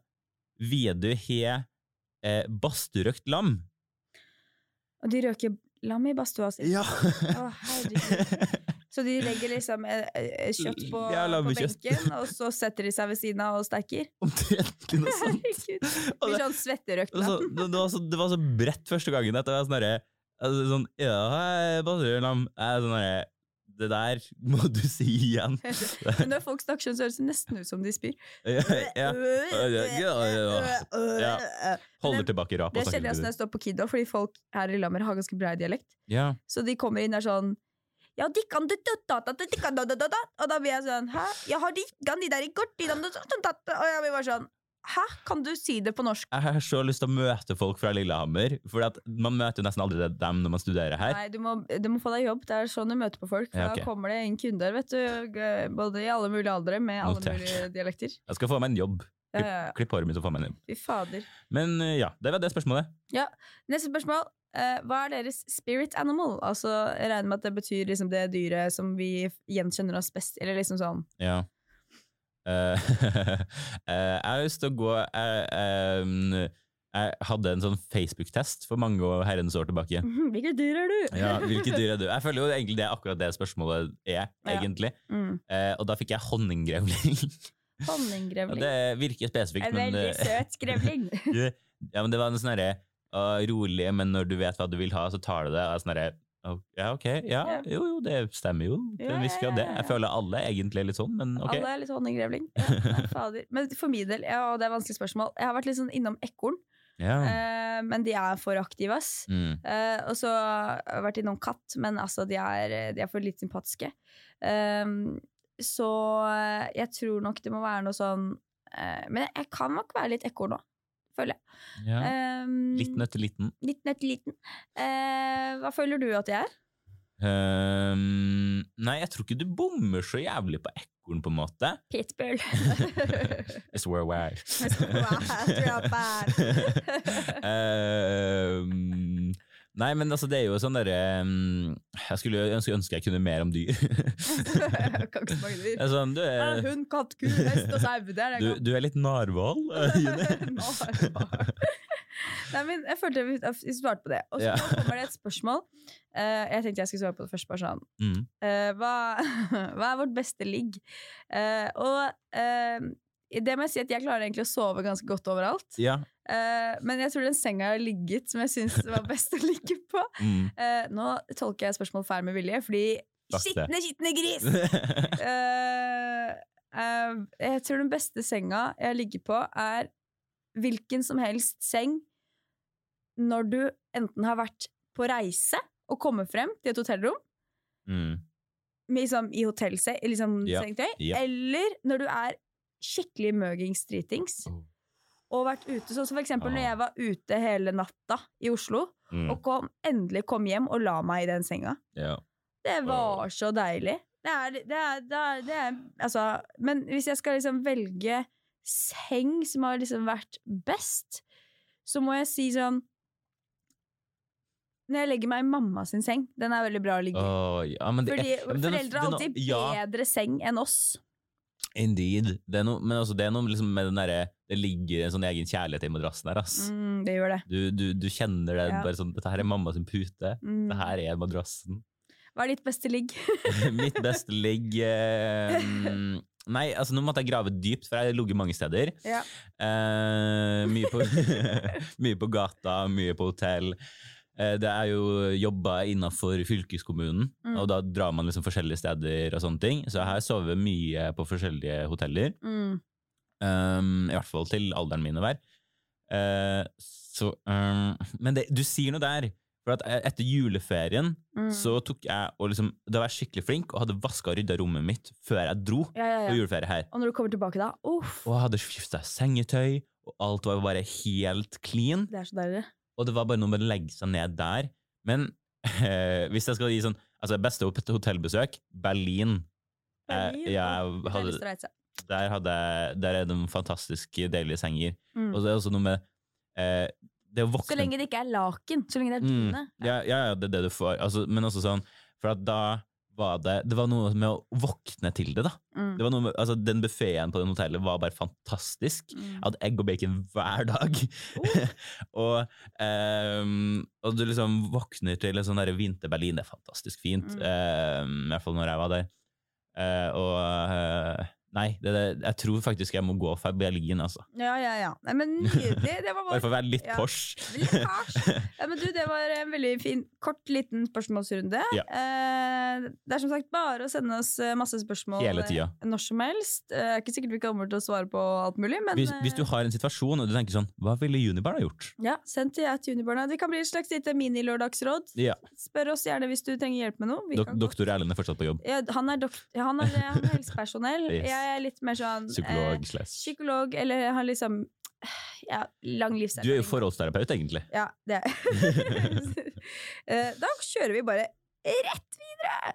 Vedu har eh, badstuerøkt lam. Og de røker lam i badstua si. Ja! Å, herregud. Så de legger liksom eh, eh, kjøtt på, Ja, på benken, og så setter de seg ved siden av og steker? Omtrent noe sånt. Herregud. Blir sånn svetterøkt det, det, var så, det var så bredt første gangen at det var sånn herre altså, sånn, Ja, hei, badstuerlam. Er Sånn Det der må du si igjen. Men når folk snakker sånn, så høres det nesten ut som de spyr. ja, ja. Ja. Holder Men tilbake rap. Det kjenner jeg når jeg står på Kid fordi folk her i Lillehammer har ganske brei dialekt. Ja. Så de kommer inn der sånn ja, de kan det, da, da da da da Og da blir jeg sånn Hæ? Jeg har dikkan de der i kort de da da da da da Og jeg blir bare sånn Hæ? Kan du si det på norsk? Jeg har så lyst til å møte folk fra Lillehammer, for at man møter jo nesten aldri dem når man studerer her. Nei, du må, du må få deg jobb. Det er sånn du møter på folk. Ja, okay. Da kommer det inn kunder, vet du. Både i alle mulige aldre, med alle Notert. mulige dialekter. Jeg skal få meg en jobb. Klipp, ja, ja. klipp håret mitt og få meg en jobb. Fy fader. Men eh, ja, det var det spørsmålet. Ja, Neste spørsmål. Eh, hva er deres spirit animal? Altså, Jeg regner med at det betyr liksom det dyret som vi gjenkjenner oss best. Eller liksom sånn Ja. Eh, eh, jeg har lyst til å gå jeg, em, jeg hadde en sånn Facebook-test for mange og herrens år tilbake. Hvilke Hvilket dyr er du? Ja, Hvilket dyr er du? Jeg føler jo egentlig det er akkurat det spørsmålet er, Ja. egentlig. Mm. Eh, og da fikk jeg honninggrevling. honninggrevling. Ja, det virker spesifikt, En men veldig eh, søt grevling. Ja, men det var en sånn herre rolig, men når du vet hva du vil ha, så tar du det. Og sånn herre «Å, Ja, ok. Ja, jo, jo, det stemmer jo til en viss grad, det. Jeg føler alle egentlig er litt sånn, men ok. Alle er litt honninggrevling. Ja, fader. Men for min del, ja, og det er vanskelig spørsmål, jeg har vært litt sånn innom ekorn, Ja. eh, men de er for aktive, ass. Mm. Eh, og så har jeg vært innom katt, men altså, de er, de er for litt sympatiske. Eh, så jeg tror nok det må være noe sånn eh, Men jeg kan nok være litt ekorn òg, føler jeg. ja. Um, Litt nøtt til liten. Litt nøtt liten. Eh, hva føler du at jeg er? Um, nei, jeg tror ikke du bommer så jævlig på ekorn, på en måte. Pitbull. It's where where. It's where um, nei, men altså, det er jo sånn derre um, Jeg skulle ønske, ønske jeg kunne mer om dyr. kan ikke så mange dyr. Sånn, du, Ja, Hund, katt, ku, hest og sau. Du, du er litt narhval, eh, June. Nei, men jeg følte vi svarte på det. Og så Ja. kommer det et spørsmål. Uh, jeg tenkte jeg skulle svare på det først. Bare sånn. Mm. Uh, hva, hva er vårt beste ligg? Uh, og eh, det må jeg si at jeg klarer egentlig å sove ganske godt overalt. Ja. Eh, men jeg tror den senga jeg har ligget som jeg syns var best å ligge på Mm. uh, Nå tolker jeg spørsmål feil med vilje, fordi. Skitne, skitne gris! uh, jeg tror den beste senga jeg ligger på, er hvilken som helst seng når du enten har vært på reise og kommer frem til et hotellrom mm. liksom, i hotellseng, liksom, Ja, sengetøy, ja. eller når du er skikkelig møgings dritings Oh. Og vært ute. Sånn som for eksempel når Ah. jeg var ute hele natta i Oslo Mm. og kom, endelig kom hjem og la meg i den senga. Ja. Det var så deilig. Det er, det er, det er, det er Altså, men hvis jeg skal liksom velge seng som har liksom vært best, så må jeg si sånn Når jeg legger meg i mamma sin seng, den er veldig bra å ligge i. Oh, ja, Fordi foreldre har alltid bedre seng enn oss. Indeed. Det er noe, men altså, det er noe liksom med den derre Det ligger en sånn egen kjærlighet i madrassen her. ass. Mm, det gjør det. Du, du, du kjenner det Ja. bare sånn Dette her er mamma sin pute. Mm. Dette her er madrassen. Hva er ditt beste ligg? Mitt beste ligg eh, Nei, altså nå måtte jeg grave dypt, for jeg har ligget mange steder. Ja. Eh, mye, på, mye på gata, mye på hotell. Eh, det er jo jobba innafor fylkeskommunen, Mm. og da drar man liksom forskjellige steder og sånne ting. Så jeg har sovet mye på forskjellige hoteller. Mm. Um, I hvert fall til alderen min å være. Uh, så, um, men det, du sier noe der. For at eh, etter juleferien Mm. så tok jeg og liksom, Da var jeg skikkelig flink og hadde vaska og rydda rommet mitt før jeg dro ja, ja, på ja. juleferie her. Og når du kommer tilbake da, uff, Og jeg hadde skifta sengetøy, og alt var bare helt clean. det er så deilig. Og det var bare noe med å legge seg ned der. Men eh, hvis jeg skal gi sånn Altså, beste hotellbesøk Berlin. Eh, Berlin, ja, jeg hadde, der, hadde, der er det noen fantastisk deilige senger. Mm. Og det er også noe med eh, det å våkne Så lenge det ikke er laken, så lenge det er Mm. Ja, ja, ja, det er det du får. Altså, men også sånn For at da var det Det var noe med å våkne til det, da. Mm. Det var noe med, altså, den buffeen på den hotellet var bare fantastisk. Mm. Jeg hadde egg og bacon hver dag. og, um, og du liksom våkner til en sånn der vinter-Berlin. Det er fantastisk fint. Mm. Um, I hvert fall når jeg var der. Uh, og eh, Nei, det, det, jeg tror faktisk jeg må gå for Berlin, altså. Ja, ja, ja. Nei, men nydelig. Det var Bare for å være litt Ja. Porsche. Litt hardt. Ja, men du, det var en veldig fin, kort, liten spørsmålsrunde. Ja. Eh, det er som sagt bare å sende oss eh, masse spørsmål Hele tida. eh, når som helst. Eh, er ikke sikkert vi kommer til å svare på alt mulig, men Hvis, hvis du eh, har en situasjon og du tenker sånn Hva ville Unibarn ha gjort? ja, send til at Junibarna. Det kan bli et slags lite mini-lørdagsråd. Ja. Spør oss gjerne hvis du trenger hjelp med noe. Vi Dok kan doktor Erlend er fortsatt på jobb. ja, han, er dok han, er, han er helsepersonell. Yes. Jeg er litt mer sånn eh, Psykolog slash psykolog, eller har liksom ja, lang livserfaring. Du er jo forholdsterapeut, egentlig. Ja, det er Eh, Da kjører vi bare rett videre!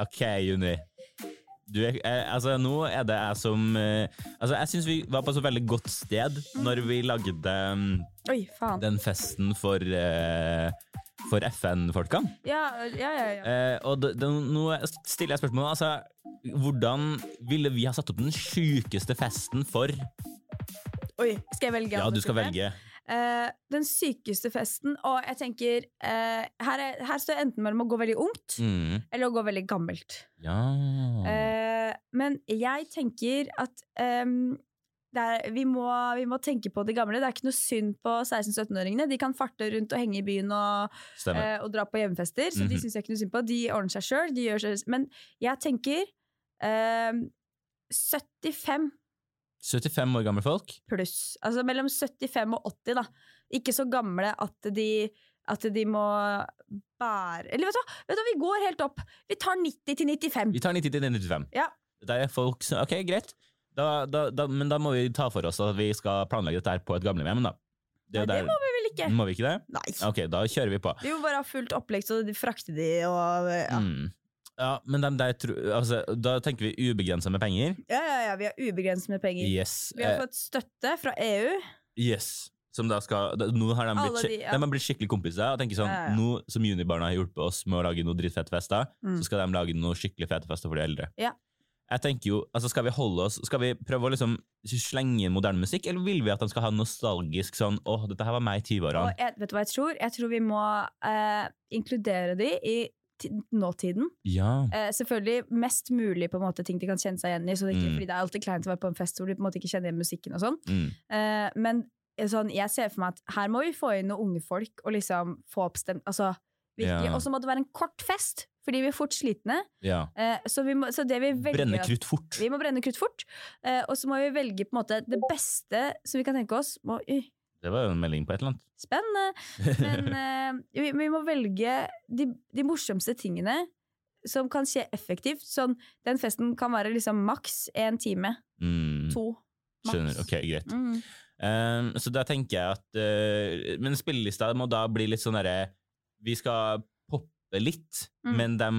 Ok, Juni. Du er, eh, altså, nå er det jeg som eh, Altså, jeg syns vi var på så veldig godt sted når vi lagde mm, Oi, den festen for, uh, for FN-folkene. Ja, ja, ja. ja. Eh, og det, det, nå stiller jeg spørsmålet. Altså, hvordan ville vi ha satt opp den sjukeste festen for Oi, skal jeg velge? Ja, du skal velge. Eh, den sykeste festen, og jeg tenker uh, her, er, her står jeg enten mellom å gå veldig ungt Mm. eller å gå veldig gammelt. Ja Uh, men jeg tenker at um, det er, vi, må, vi må tenke på de gamle. Det er ikke noe synd på 16-17-åringene. De kan farte rundt og henge i byen og, og dra på hjemmefester, så de Mhm. syns jeg ikke noe synd på. De ordner seg sjøl. Men jeg tenker ehm, 75 75 år gamle folk? pluss. Altså mellom 75 og 80, da. Ikke så gamle at de, at de må bære Eller vet du hva, vet du vi går helt opp. Vi tar 90 til 95. Vi tar 90 til 95. Ja. Det er folk som Ok, greit. Da, da, da, men da må vi ta for oss at vi skal planlegge dette her på et gamlehjem, da. Det, Nei, det må vi vel ikke? må vi ikke det? Nei. Ok, da kjører vi på. Vi må bare ha fullt opplegg, så de frakter de og ja. Mm. Ja, men dem der, altså, da tenker vi ubegrensa med penger. ja, ja, ja, vi har ubegrenset med penger. Yes. Vi har Eh, fått støtte fra EU. yes. Som da skal, da, nå har de blitt, de, ja. de blitt skikkelig kompiser. Og tenker sånn, Ja, ja. Nå som Junibarna har hjulpet oss med å lage noe drittfette fester, Mm. så skal de lage noe skikkelig fete fester for de eldre. Ja. Jeg tenker jo, altså Skal vi holde oss, skal vi prøve å liksom slenge inn moderne musikk, eller vil vi at de skal ha nostalgisk sånn åh, dette her var meg i 20-årene? Jeg, vet du hva jeg tror? Jeg tror vi må eh, inkludere de i nåtiden. Ja. Eh, selvfølgelig mest mulig på en måte ting de kan kjenne seg igjen i. Så det ikke, Mm. Fordi det er alltid kleint å være på en fest hvor de på en måte ikke kjenner igjen musikken og sånn. Mm. Eh, men eh, sånn, jeg ser for meg at her må vi få inn noen unge folk og liksom få oppstemt altså, virkelig. Ja. Og så må det være en kort fest, fordi vi er fort slitne. ja. Eh, så, vi må, så det vi velger Brenne krutt fort. Vi må brenne krutt fort. Eh, og så må vi velge på en måte det beste som vi kan tenke oss. Må, uh, Det var jo en melding på et eller annet. spennende! Men uh, vi, vi må velge de, de morsomste tingene som kan skje effektivt. Sånn, den festen kan være liksom maks én time. Mm. To. Maks. Skjønner. Ok, greit. Mm. Um, så da tenker jeg at uh, Men spillelista må da bli litt sånn derre Vi skal litt, Mm. men dem,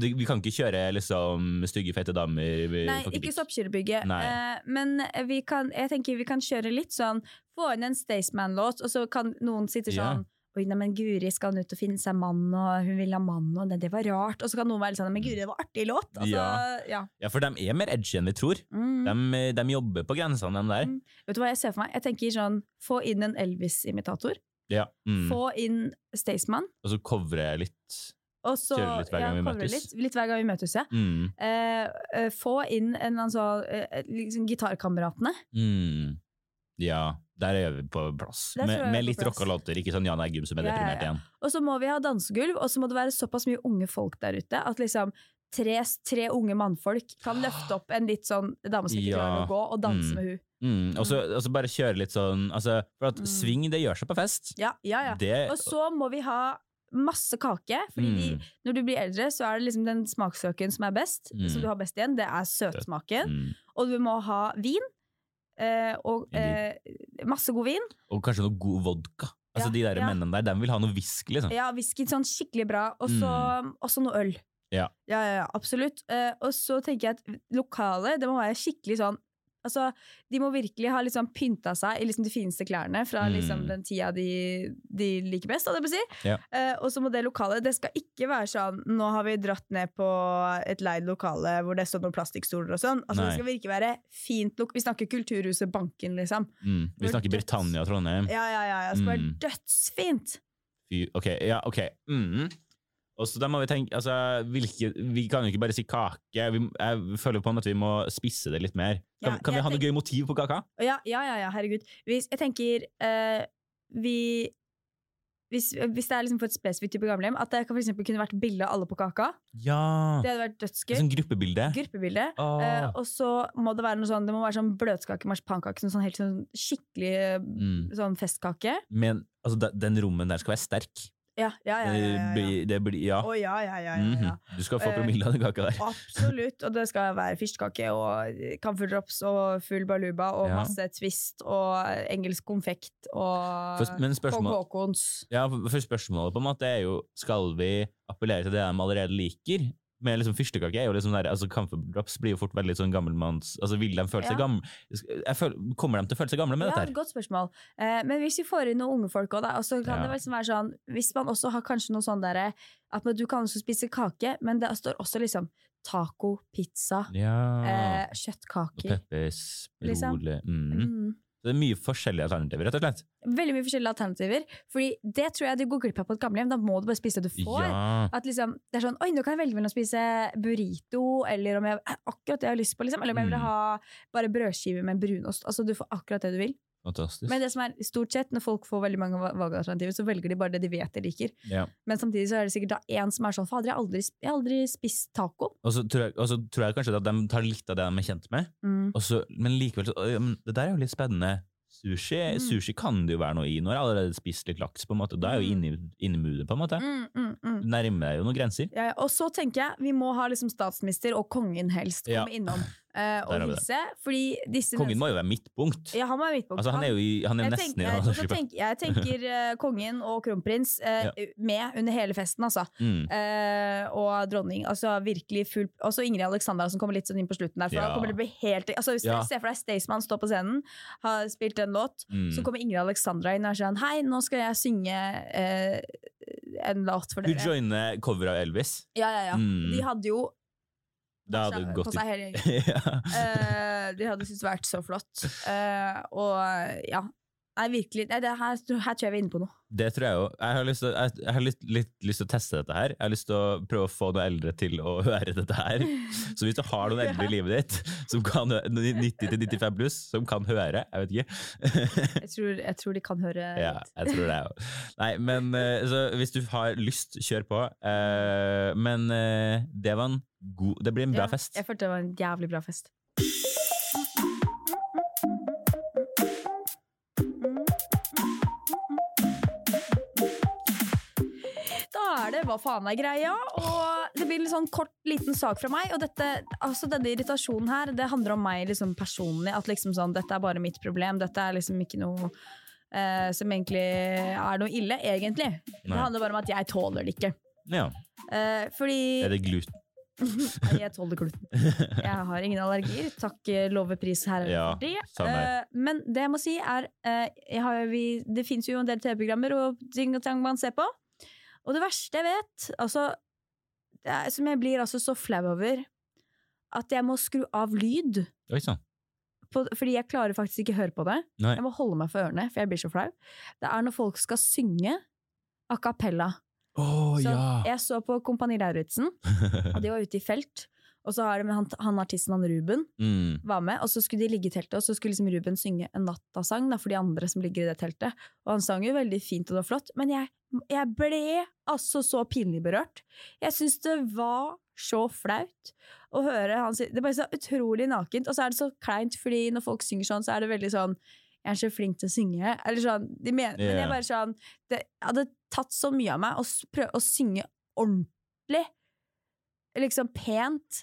de, vi kan ikke kjøre liksom stygge, fete damer. vi Nei, ikke pikk. Soppkyrrebygget. Eh, men vi kan, jeg tenker vi kan kjøre litt sånn Få inn en Staysman-låt, og så kan noen sitte Ja. sånn Oi, nei, men Guri skal han ut og finne seg mann, og hun vil ha mann, og det, det var rart. Og så kan noen være sånn Men Guri, det var artig låt. Altså, ja. Ja, for de er mer edgy enn vi tror. Mm. Mm. De, de jobber på grensene, de der. Mm. Vet du hva jeg ser for meg? Jeg tenker sånn, Få inn en Elvis-imitator. Ja. Mm. Få inn Staysman. Og så covre litt. Og så Kjøre litt hver gang vi møtes. Litt, litt hver gang vi møtes, ja. Mm. Eh, eh, få inn en eh, liksom Gitarkameratene. Mm. Ja, der er vi på plass. Med, med på litt rocka låter, ikke sånn Jan Eggum som er Ja, ja, deprimert ja. igjen. Og så må vi ha dansegulv, og så må det være såpass mye unge folk der ute at liksom tre, tre unge mannfolk kan løfte opp en litt sånn dame som ikke Ja. klarer å gå, og danse Mm. med hun. Mm. Og så bare kjøre litt sånn altså, For at Mm. sving, det gjør seg på fest. Ja, ja, ja. Det, Og så må vi ha masse kake, fordi de, mm. når du blir eldre, så er det liksom den smaksløken som er best, Mm. som du har best igjen, det er søtsmaken. Mm. Og du må ha vin, eh, og eh, masse god vin. Og kanskje noe god vodka. Altså De der mennene der, de vil ha noe whisky, liksom. Ja, whisky sånn skikkelig bra, og så noe øl. Ja. ja, ja, absolutt. Eh, og så tenker jeg at lokalet, det må være skikkelig sånn Altså, De må virkelig ha liksom pynta seg i liksom de fineste klærne fra Mm. liksom den tida de, de liker best. Si. Ja. Uh, og så må det lokalet Det skal ikke være sånn Nå har vi dratt ned på et leid lokale hvor det står noen plastikkstoler og sånn. Altså, Nei. det skal virkelig være fint lok Vi snakker Kulturhuset Banken, liksom. Mm. Vi snakker døds- Britannia Trondheim. Ja, ja, ja. ja. Det skal Mm. være dødsfint. Fy, ok, ja, ok. Mm. Og så da må vi tenke, altså, hvilke, vi kan jo ikke bare si kake. Vi, jeg føler på en måte vi må spisse det litt mer. Kan, Ja, kan vi ha noe gøy motiv på kaka? Ja, ja, ja, ja herregud. Hvis, jeg tenker uh, vi hvis, hvis det er liksom for et spesifikt type gamlehjem, at det kan for kunne vært bilde av alle på kaka. Ja! Det hadde vært dødsgøy. Sånn gruppebilde. Gruppebilde. Oh. Uh, og så må det være noe sånn Det må være sånn bløtkake, marsipankake, sånn, sånn helt sånn skikkelig Mm. sånn festkake. Men altså, den rommen der skal være sterk. Ja, ja, ja. ja, ja, Det ja. blir, det blir, ja. Å, ja, ja, ja, ja, Mhm. ja. Du skal få Eh, promille av den kaka der. Absolutt. Og det skal være fyrstekake og camphordrops og full baluba og masse twist og engelsk konfekt og Kong Haakons. ja, for spørsmålet på en måte er jo Skal vi appellere til det de allerede liker? Med liksom Fyrstekake er jo liksom der, altså Comfort drops blir jo fort veldig sånn gammelmanns altså Vil de føle seg Ja. gamle? Føler, kommer de til å føle seg gamle med Ja, dette? her? godt spørsmål. Eh, men hvis vi får inn noen unge folk òg, da, så kan Ja. det liksom være sånn Hvis man også har kanskje noe sånn derre At man, du kan også spise kake, men det står også liksom taco, pizza, Ja. eh, Og kjøttkaker. Peppers, liksom. rolig mm. Mm. Det er mye forskjellige alternativer, rett og slett. Veldig mye forskjellige alternativer. Fordi det tror jeg du går glipp av på et gamlehjem. Da må du bare spise det du får. Ja. At liksom, det er sånn, Oi, nå kan jeg velge mellom å spise burrito, eller om jeg akkurat det jeg har lyst på, liksom. Eller om jeg vil Mm. ha bare brødskive med brunost. Altså, du får akkurat det du vil. Fantastisk. Men det som er stort sett, når folk får veldig mange va- valgalternativer, så velger de bare det de vet de liker. ja. Men samtidig så er det sikkert da en som er sånn Fader, jeg har aldri, jeg har aldri spist taco. Og så tror, jeg- og så tror jeg kanskje at de tar litt av det de er kjent med, Mm. så, men likevel så ja, men Det der er jo litt spennende. Sushi, Mm. sushi kan det jo være noe i. Nå har jeg allerede spist litt laks, på en måte. Da er jeg jo Mm. inne i- inne i moodet, på en måte. Mm, mm, mm. Nærmer deg jo noen grenser. Ja. Og så tenker jeg vi må ha liksom statsminister og kongen helst komme innom eh, og hilse. Fordi disse Kongen må jo være midtpunkt. ja, han må være midtpunkt. Altså, han er jo i, han er Jeg nesten tenker, i jeg, jeg tenker uh, kongen og kronprins eh, med under hele festen, altså. mm. Uh, og dronning. Altså virkelig full Også Ingrid Alexandra som kommer litt sånn inn på slutten der. For Ja. kommer det bli helt altså, Hvis Ja. ser for deg Staysman står på scenen, har spilt en låt, Mm. så kommer Ingrid Alexandra inn og sier sånn Hei, nå skal jeg synge en låt for Hun dere. joiner cover av Elvis. Ja, ja, ja. Mm. De hadde jo Det hadde på gått seg hele gjengen. ja. uh, de hadde syntes det vært så flott. Uh, og ja. Nei, virkelig. Nei, det her, her tror jeg vi er inne på noe. Det tror jeg jo. Jeg har, lyst til, jeg, jeg har litt, litt lyst til å teste dette her. Jeg har lyst til å prøve å få noen eldre til å høre dette her. Så hvis du har noen eldre i livet ditt, som kan, 90-95 pluss, som kan høre, jeg vet ikke Jeg tror, jeg tror de kan høre Ja, jeg tror det òg. Nei, men eh, så hvis du har lyst, kjør på. Eh, men eh, det var en god Det blir en bra Ja, fest. Jeg følte det var en jævlig bra fest. Er det Hva faen er greia? Og det blir en sånn kort, liten sak fra meg. Og dette, altså denne irritasjonen her, det handler om meg liksom personlig. At liksom sånn, dette er bare mitt problem. Dette er liksom ikke noe eh, som egentlig er noe ille, egentlig. Det handler bare om at jeg tåler det ikke. Ja. Eh, fordi Er det gluten? Jeg tåler gluten. Jeg har ingen allergier. Takk eh, love pris her Ja, det. Uh. Men det jeg må si er uh, har, vi, Det fins jo en del TV-programmer og ting og tang man ser på. Og det verste jeg vet, altså det er, Som jeg blir altså så flau over, at jeg må skru av lyd Oi sann. fordi jeg klarer faktisk ikke å høre på det. Nei. Jeg må holde meg for ørene, for jeg blir så flau. Det er når folk skal synge a cappella. Å Så ja! Jeg så på Kompani Lauritzen, og de var ute i felt. Og så har de han, han artisten han Ruben mm. var med, og så skulle de ligge i teltet, og så skulle liksom Ruben synge en nattasang da, for de andre som ligger i det teltet. Og han sang jo veldig fint og det var flott, men jeg, jeg ble altså så pinlig berørt. Jeg syns det var så flaut å høre han si Det er bare så utrolig nakent, og så er det så kleint, fordi når folk synger sånn, så er det veldig sånn jeg er så flink til å synge. Eller sånn, de mener, Men jeg bare sånn Det hadde tatt så mye av meg å prøve å synge ordentlig. Liksom pent.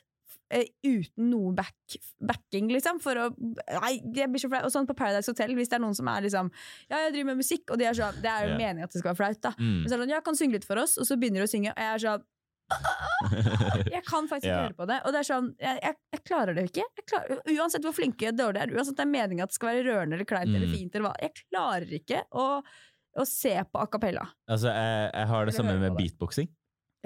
Eh, uten noe back, backing, liksom. For å Nei, jeg blir så flau. Og sånn på Paradise Hotel, hvis det er noen som er liksom Ja, jeg driver med musikk, og de er sånn Det er jo yeah. meningen at det skal være flaut, da. Mm. Men så er det sånn Ja, kan synge litt for oss? Og så begynner de å synge, og jeg er sånn Jeg kan faktisk Ja. høre på det. Og det er sånn, jeg, jeg, jeg klarer det ikke. Klarer, uansett hvor flinke og dårlige er, uansett det er meningen at det skal være rørende eller kleint eller Mm. fint, eller hva. Jeg klarer ikke å, å se på a cappella. Altså, jeg, jeg har det Eller samme med beatboxing.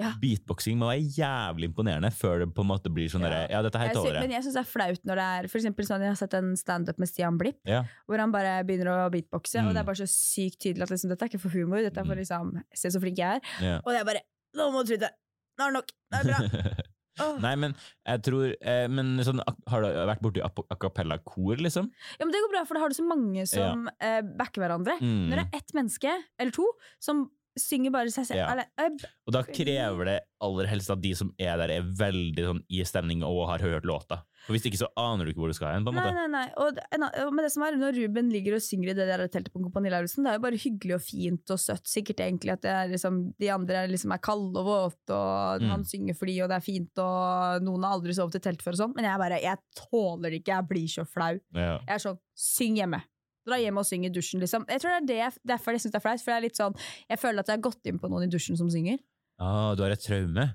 Ja. Beatboxing må være jævlig imponerende før det på en måte blir sånn Ja. Ja, dette her Jeg sy- men jeg. jeg syns det er flaut når det er For eksempel sånn, Jeg har sett en standup med Stian Blipp, Ja. hvor han bare begynner å beatboxe, Mm. og det er bare så sykt tydelig at liksom, dette er ikke for humor, dette er for Mm. liksom Se så flink jeg er. Ja. Og er bare Nå må du slutte! Nå er det nok! Nå er det bra! Oh. Nei, men jeg tror eh, Men sånn, har du vært borti a cappella-kor, liksom? Ja, men Det går bra, for da har du så mange som eh, backer hverandre. Mm. Når det er ett menneske, eller to, som synger bare seg selv Ja. eller, Og da krever det aller helst at de som er der, er veldig sånn i stemning og har hørt låta. For Hvis ikke så aner du ikke hvor du skal hen. på en Nei, måte. nei, nei. Og, det- og med det som er, når Ruben ligger og synger i det der teltet på Kompani Lauritzen, det er jo bare hyggelig og fint og søtt. Sikkert egentlig at det er liksom, de andre er liksom er kalde og våte, og Mm. han synger for de, og det er fint, og noen har aldri sovet i telt før og sånn. Men jeg bare, jeg tåler det ikke. Jeg blir så flau. Ja. Jeg er sånn, syng hjemme. Dra hjem og synge i dusjen, liksom. Jeg tror det er det, jeg- derfor jeg syns det er flaut. For jeg er litt sånn, jeg føler at jeg har gått inn på noen i dusjen som synger. Ah, du har et traume?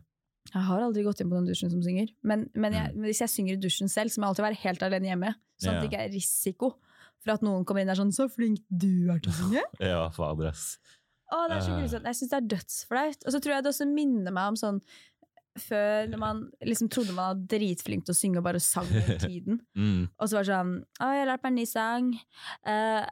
Jeg har aldri gått inn på noen i dusjen som synger. Men, men, jeg, Mm. men hvis jeg synger i dusjen selv, så må jeg alltid være helt alene hjemme. Sånn at det ikke er risiko for at noen kommer inn og er sånn 'så flink du er til å synge'. Ja, fader, ass. Å, det er så Eh. grusomt. Jeg syns det er dødsflaut. Og så tror jeg det også minner meg om sånn før når man liksom trodde man var dritflink til å synge og bare sang hele tiden. Mm. Og så var det sånn Å, jeg har lært meg en ny sang. Uh,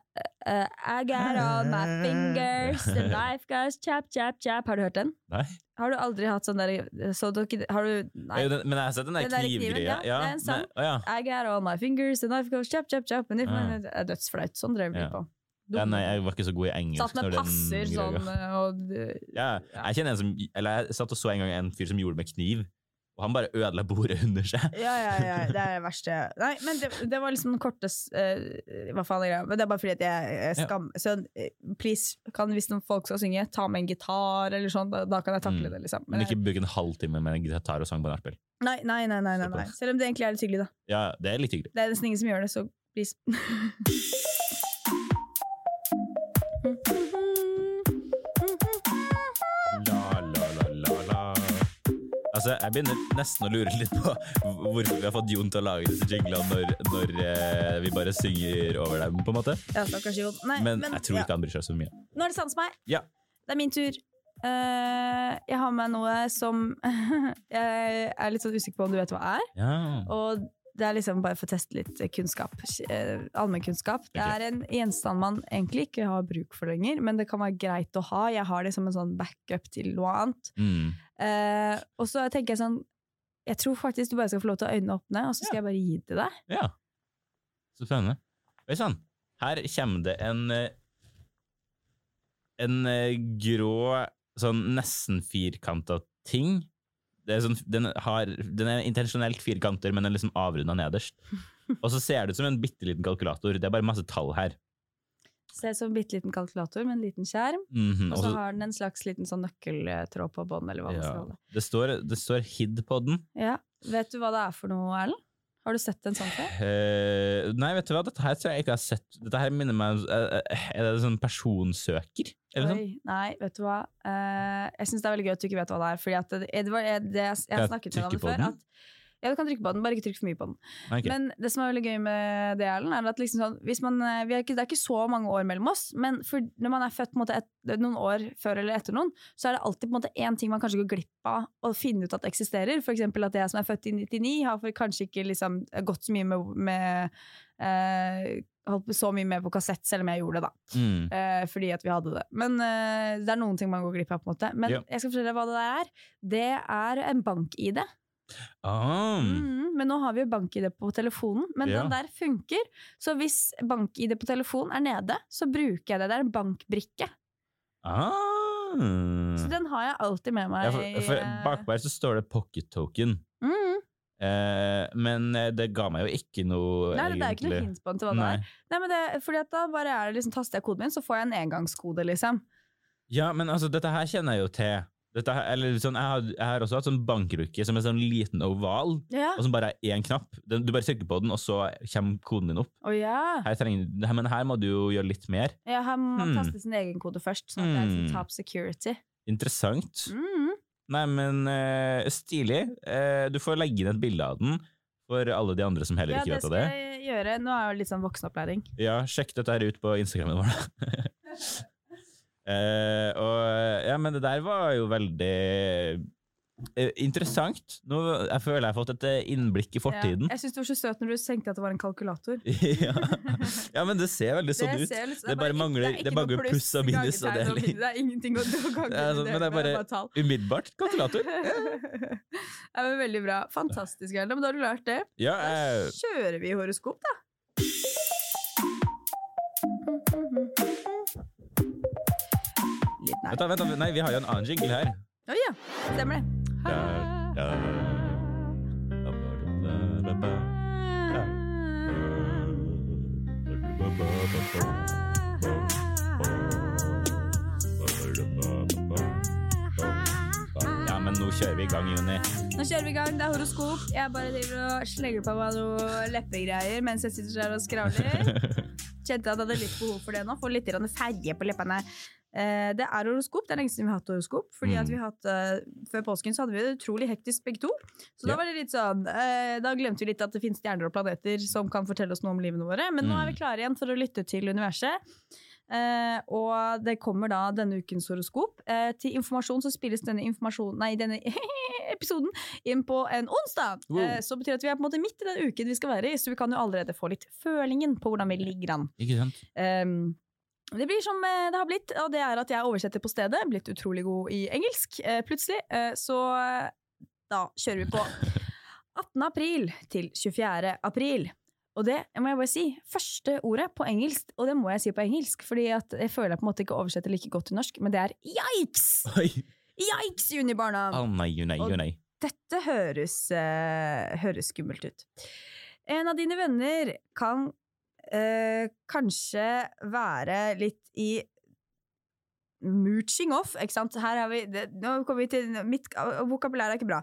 uh, I got all my fingers, the life goes chap, chap, chap. Har du hørt den? Nei. Har du aldri hatt sånn der så dere, Har du Nei. Den, men jeg har sett den der knivgreia. ja, det er en sang. men- oh, ja. I got all my fingers, the life goes chap, chap, chap. Men det Ja. det er dødsflaut. Sånn drev vi Ja. på. Ja, nei, jeg var ikke så god i engelsk. Satt med passer sånn og Ja, jeg kjenner en som Eller jeg satt og så en gang en fyr som gjorde det med kniv, og han bare ødela bordet under seg. Ja, ja, ja, det er det verste. Nei, men det, det var liksom den korte uh, Hva faen er greia? Men det er bare fordi at jeg, jeg Ja. skam... Så eh, please, kan, hvis noen folk skal synge, ta med en gitar eller sånn, da, da kan jeg takle Mm. det, liksom. Men Men ikke bruke en halvtime med en gitar og sang på nachspiel. nei, nei, nei, nei, nei, nei. Selv om det egentlig er litt hyggelig, da. Ja, det er litt hyggelig. Det er nesten ingen som gjør det, så please. La, la, la, la, la. Altså, Jeg begynner nesten å lure litt på hvorfor vi har fått Jon til å lage disse jinglene når, når eh, vi bare synger over dem, på en måte. Ja, stakkars Jon. Nei, Men, jeg tror ja. ikke han bryr seg så mye. Nå er det sans meg. Ja. Det er min tur. Eh, jeg har med noe som jeg er litt sånn usikker på om du vet hva er. Ja. Og det er liksom bare for å teste litt kunnskap. eh, Allmennkunnskap. Det er en gjenstand man egentlig ikke har bruk for lenger, men det kan være greit å ha. Jeg har det som en sånn backup til noe annet. Mm. Eh, og så tenker jeg sånn Jeg tror faktisk du bare skal få lov til å ha øynene åpne, og så skal jeg bare gi det til deg. ja. Så spennende. Oi sann. Her kommer det en eh, En eh, grå, sånn nesten firkanta ting. Det er sånn, den, har, den er intensjonelt firkanter, men den er liksom avrunda nederst. Og så ser det ut som en bitte liten kalkulator. Det er bare masse tall her. Ser ut som en bitte liten kalkulator med en liten skjerm. Mm Og og så har den en slags liten sånn nøkkeltråd på bånn, eller hva man skal ja. det. det, står, det står HID på den. Ja. Vet du hva det er for noe, Erlend? Har du sett en sånn før? Eh, nei, vet du hva, dette her tror jeg ikke har sett. Dette her minner meg om eh, eh, Er det sånn personsøker? Eller sånn? Oi, nei, vet du hva. Eh, jeg syns det er veldig gøy at du ikke vet hva det er. Fordi at det, det det, jeg, jeg snakket med deg om det før. At, Ja, du kan trykke på den, bare ikke trykk for mye på den. Okay. Men det som er veldig gøy med det, Erlend, er at liksom sånn, hvis man, eh, vi er ikke, det er ikke så mange år mellom oss, men for, når man er født på en måte, et, noen år før eller etter noen, så er det alltid på en måte én ting man kanskje går glipp av å finne ut at eksisterer. For eksempel at jeg som er født i 99, har for kanskje ikke liksom gått så mye med, med eh, holdt så mye med på kassett, selv om jeg gjorde det, da. Mm. Eh, fordi at vi hadde det. Men eh, det er noen ting man går glipp av, på en måte. Men Ja. jeg skal fortelle deg hva det der er. Det er en bank-ID. Ah. Mm, men nå har vi jo bank-ID på telefonen, men Ja. den der funker. Så hvis bank-ID på telefonen er nede, så bruker jeg det. Det er en bankbrikke. Ah. Så den har jeg alltid med meg. Ja, for, for eh, bakpå her så står det pocket token. mm. Eh, men eh, det ga meg jo ikke noe, Nei, det er ikke noe hint på til hva det er. Nei, men det, fordi at da bare er det liksom, taster jeg koden min, så får jeg en engangskode, liksom. Ja, men altså, dette her kjenner jeg jo til. Dette sånn, jeg, har, jeg har også hatt sånn bankrukke som er sånn liten oval, Ja. og som bare er én knapp. Den, du bare trykker på den, og så kommer koden din opp. Oh, ja. Her trenger, men her må du jo gjøre litt mer. ja. Her må man Hmm. taste sin egen kode først, sånn at det er Hmm. sånn top security. Interessant. Mm. Nei, men uh, stilig. Uh, du får legge inn et bilde av den for alle de andre som heller Ja, ikke det vet av skal det. jeg gjøre. Nå er det litt sånn voksenopplæring. Ja, sjekk dette her ut på Instagrammen vår. eh, og ja, men det der var jo veldig eh, interessant. Nå, jeg føler jeg har fått et eh, innblikk i fortiden. Ja. Jeg syns du var så søt når du tenkte at det var en kalkulator. Ja. ja, men det ser veldig sånn ut. ser litt- Det bare mangler- det er bare pluss og minus og deling. Det er ingenting å gange. Ja, sånn, men det er bare- bare Umiddelbart kalkulator. ja, men veldig bra. Fantastisk, Erlend. Men da har du lært det. Ja, Da eh, kjører vi horoskop, da. Nær. vent, vent, nei, vi har jo en annen jingle her. Oh, ja, stemmer det. Ja, men nå kjører vi i gang, Juni. Nå kjører vi i gang. Det er horoskop. Jeg bare driver og slenger på meg noe leppegreier mens jeg sitter her og skravler. Kjente at jeg hadde litt behov for det nå. Få litt grann på leppene. Eh, Det er horoskop. Det er lenge siden vi har hatt horoskop. Fordi at Mm. vi har hatt, eh, Før påsken så hadde vi det utrolig hektisk begge to. Så da var det litt sånn eh, Da glemte vi litt at det finnes stjerner og planeter som kan fortelle oss noe om livene våre. Men nå er vi Mm. klare igjen for å lytte til universet. Eh, og det kommer da denne ukens horoskop. Eh, til informasjon så spilles denne, informasjonen, nei, denne episoden inn på en onsdag. Wow. Eh, så betyr det at vi er på en måte midt i den uken vi skal være i, så vi kan jo allerede få litt følingen på hvordan vi ligger an. Ikke sant? Um, det blir som eh, det har blitt, og det er at jeg oversetter på stedet. Blitt utrolig god i engelsk, eh, plutselig. Eh, så da kjører vi på. 18. april til 24. april. Og det må jeg bare si, første ordet på engelsk, og det må jeg si på engelsk, fordi at jeg føler jeg på en måte ikke oversetter like godt til norsk, men det er yikes! Oi! Yikes, Junibarna! Å nei, jo nei, jo nei. Dette høres, eh, høres skummelt ut. En av dine venner kan eh, kanskje være litt i mooching off, ikke sant? Her har vi, det, nå kommer vi til Mitt vokabulær er ikke bra.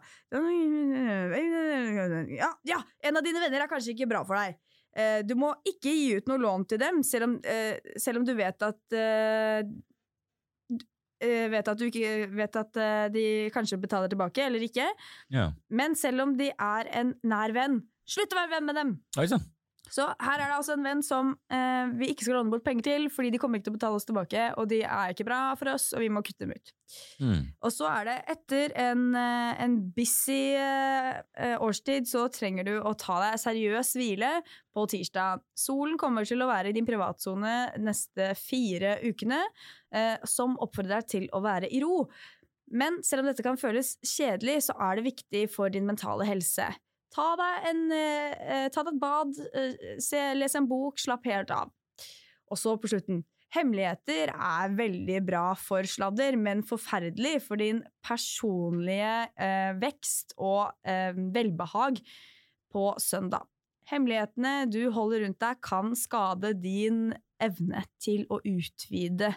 Ja, ja, en av dine venner er kanskje ikke bra for deg. Eh, du må ikke gi ut noe lån til dem, selv om, eh, selv om du vet at eh, eh, vet at du ikke vet at eh, de kanskje betaler tilbake, eller ikke. Ja. Men selv om de er en nær venn, slutt å være venn med dem! Oi sann. Så her er det altså en venn som eh, vi ikke skal låne bort penger til, fordi de kommer ikke til å betale oss tilbake, og de er ikke bra for oss, og vi må kutte dem ut. Mm. Og så er det etter en, eh, en busy eh, eh, årstid, så trenger du å ta deg seriøs hvile på tirsdag. Solen kommer til å være i din privatsone neste fire ukene, eh, som oppfordrer deg til å være i ro. Men selv om dette kan føles kjedelig, så er det viktig for din mentale helse. Ta deg, en, eh, eh, ta deg et bad, eh, se, les en bok, slapp helt av. Og så på slutten. Hemmeligheter er veldig bra for sladder, men forferdelig for din personlige eh, vekst og eh, velbehag på søndag. Hemmelighetene du holder rundt deg, kan skade din evne til å utvide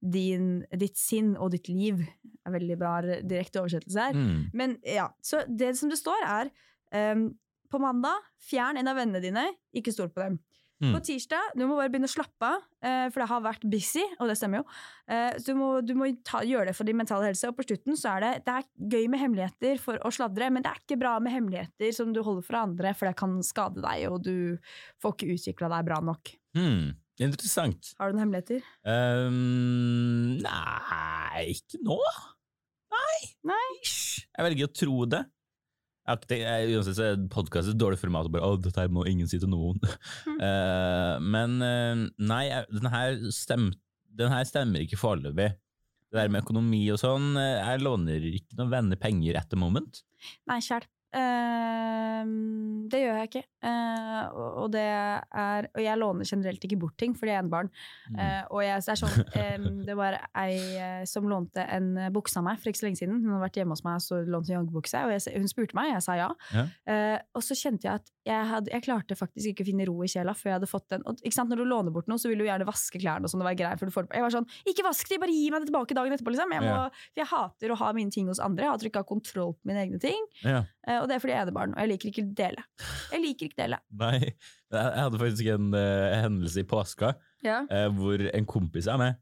din, ditt sinn og ditt liv. Det er veldig bra direkte oversettelse her. Mm. Men ja, så det som det står er ehm, På mandag, fjern en av vennene dine, ikke stol på dem. Mm. På tirsdag Du må bare begynne å slappe av, eh, for det har vært busy, og det stemmer jo. Eh, så du må, du må ta, gjøre det for din mentale helse. Og på slutten så er det, det er gøy med hemmeligheter for å sladre, men det er ikke bra med hemmeligheter som du holder for andre, for det kan skade deg, og du får ikke utvikla deg bra nok. Mm. interessant. Har du noen hemmeligheter? Um, nei, ikke nå. Nei. Nei. Jeg velger å tro det. Jeg- Uansett så er podkast et dårlig format. Og bare, å, dette her må ingen si til noen. Mm. Eh, men uh, nei, den her, stem, den her stemmer ikke foreløpig. Det der med økonomi og sånn, eh, jeg låner ikke noen venner penger at the moment. Nei, sjæl. Det gjør jeg ikke. Eh, og, det er Og jeg låner generelt ikke bort ting, fordi jeg er enebarn. Mm. Eh, og jeg, det er sånn em, Det var ei eh, som lånte en bukse av meg for ikke så lenge siden. Hun hadde vært hjemme hos meg og så lånte en joggebukse, og jeg, hun spurte meg, og jeg sa ja. Ja. Og så kjente jeg at jeg, hadde, jeg klarte faktisk ikke å finne ro i kjela før jeg hadde fått den. Og, Når du låner bort noe, så vil du gjerne vaske klærne. og sånn, det var greit, for du får det på. Jeg var sånn Ikke vask de, bare gi meg det tilbake dagen etterpå! liksom. Jeg, må, Ja. jeg hater å ha mine ting hos andre. Jeg hater ikke å ha kontroll på mine egne ting. Ja. Uh, og det er fordi jeg er enebarn, og jeg liker ikke dele. Jeg liker ikke dele. Nei, jeg hadde faktisk en uh, hendelse i påska Ja. uh, hvor en kompis av meg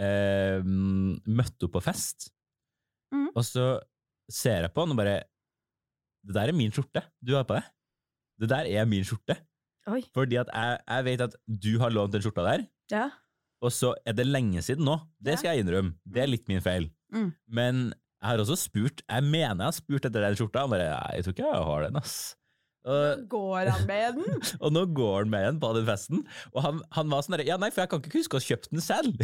møtte opp på fest. mm. Og så ser jeg på han og bare Det der er min skjorte du har på deg. Det der er min skjorte. Oi. Fordi at jeg, jeg vet at du har lånt den skjorta der, Ja. og så er det lenge siden nå. Det skal jeg innrømme. Det er litt min feil. Mm. Men jeg har også spurt Jeg mener jeg har spurt etter den skjorta. Han bare jeg tror ikke jeg har den, ass. Og, Går han med den? og nå går han med den på den festen. Og han, han var sånn der, Ja, nei, for jeg kan ikke huske å ha kjøpt den selv.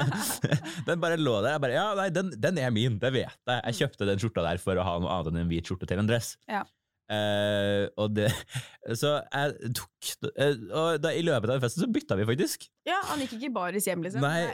den bare lå der. Jeg bare Ja, nei, den, den er min, det vet jeg. Jeg kjøpte den skjorta der for å ha noe annet enn en hvit skjorte til en dress. Ja. Eh, og det Så jeg tok uh, Og da, i løpet av festen så bytta vi faktisk. Ja, han gikk ikke baris hjem, liksom. Nei.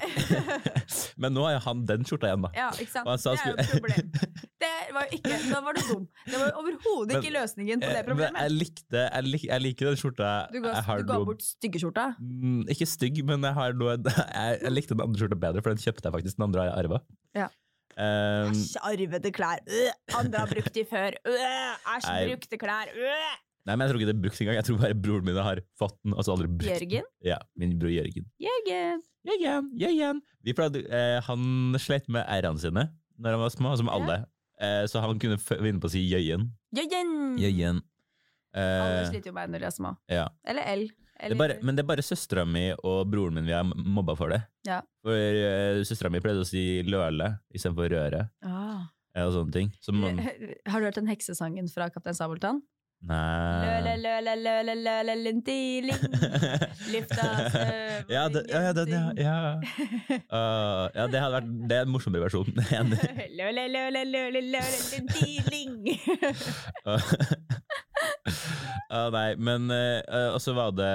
Men nå har han den skjorta igjen, da. Ja, ikke sant? Og han sa Det er jo et problem. Det var jo ikke, da var du dum. Det var overhodet ikke løsningen på Eh, det Men problemet. jeg likte Jeg, lik, jeg liker den skjorta. Du ga, du ga bort styggeskjorta. Mm, ikke stygg, men jeg, har noe, jeg, jeg likte den andre skjorta bedre, for den kjøpte jeg faktisk. Den andre har jeg arva. Ja. Æsj, arvede klær. Øh, andre har brukt de før. Æsj, øh, brukte klær. Øh. nei, men jeg tror ikke det er brukt engang. Jeg tror bare broren min har fått den. Altså aldri brukt den. Jørgen? Ja, min bror Jørgen. Jørgen. Jørgen, Jørgen. Vi pleide, eh, han slet med r-ene sine når han var små, som Ja. alle. Eh, så han kunne vinne på å si Jøyen. Jøyen. Jøyen. Alle Eh, sliter jo med når de er små. ja. Eller L. Det er bare, men det er bare søstera mi og broren min vi har mobba for det. Ja. For uh, søstera mi pleide å si løle istedenfor røre. ah. eh, Og sånne ting. Så man, Har du hørt den heksesangen fra Kaptein Sabeltann? nei Løle, løle, løle, løle, lintiling. Lifta ja, det, ja, det, ja, ja. Uh, ja, det hadde vært Det er en morsommere versjon. Løle Løle, løle, løle, løle, lintiling. Ah, nei, men uh, Og så var det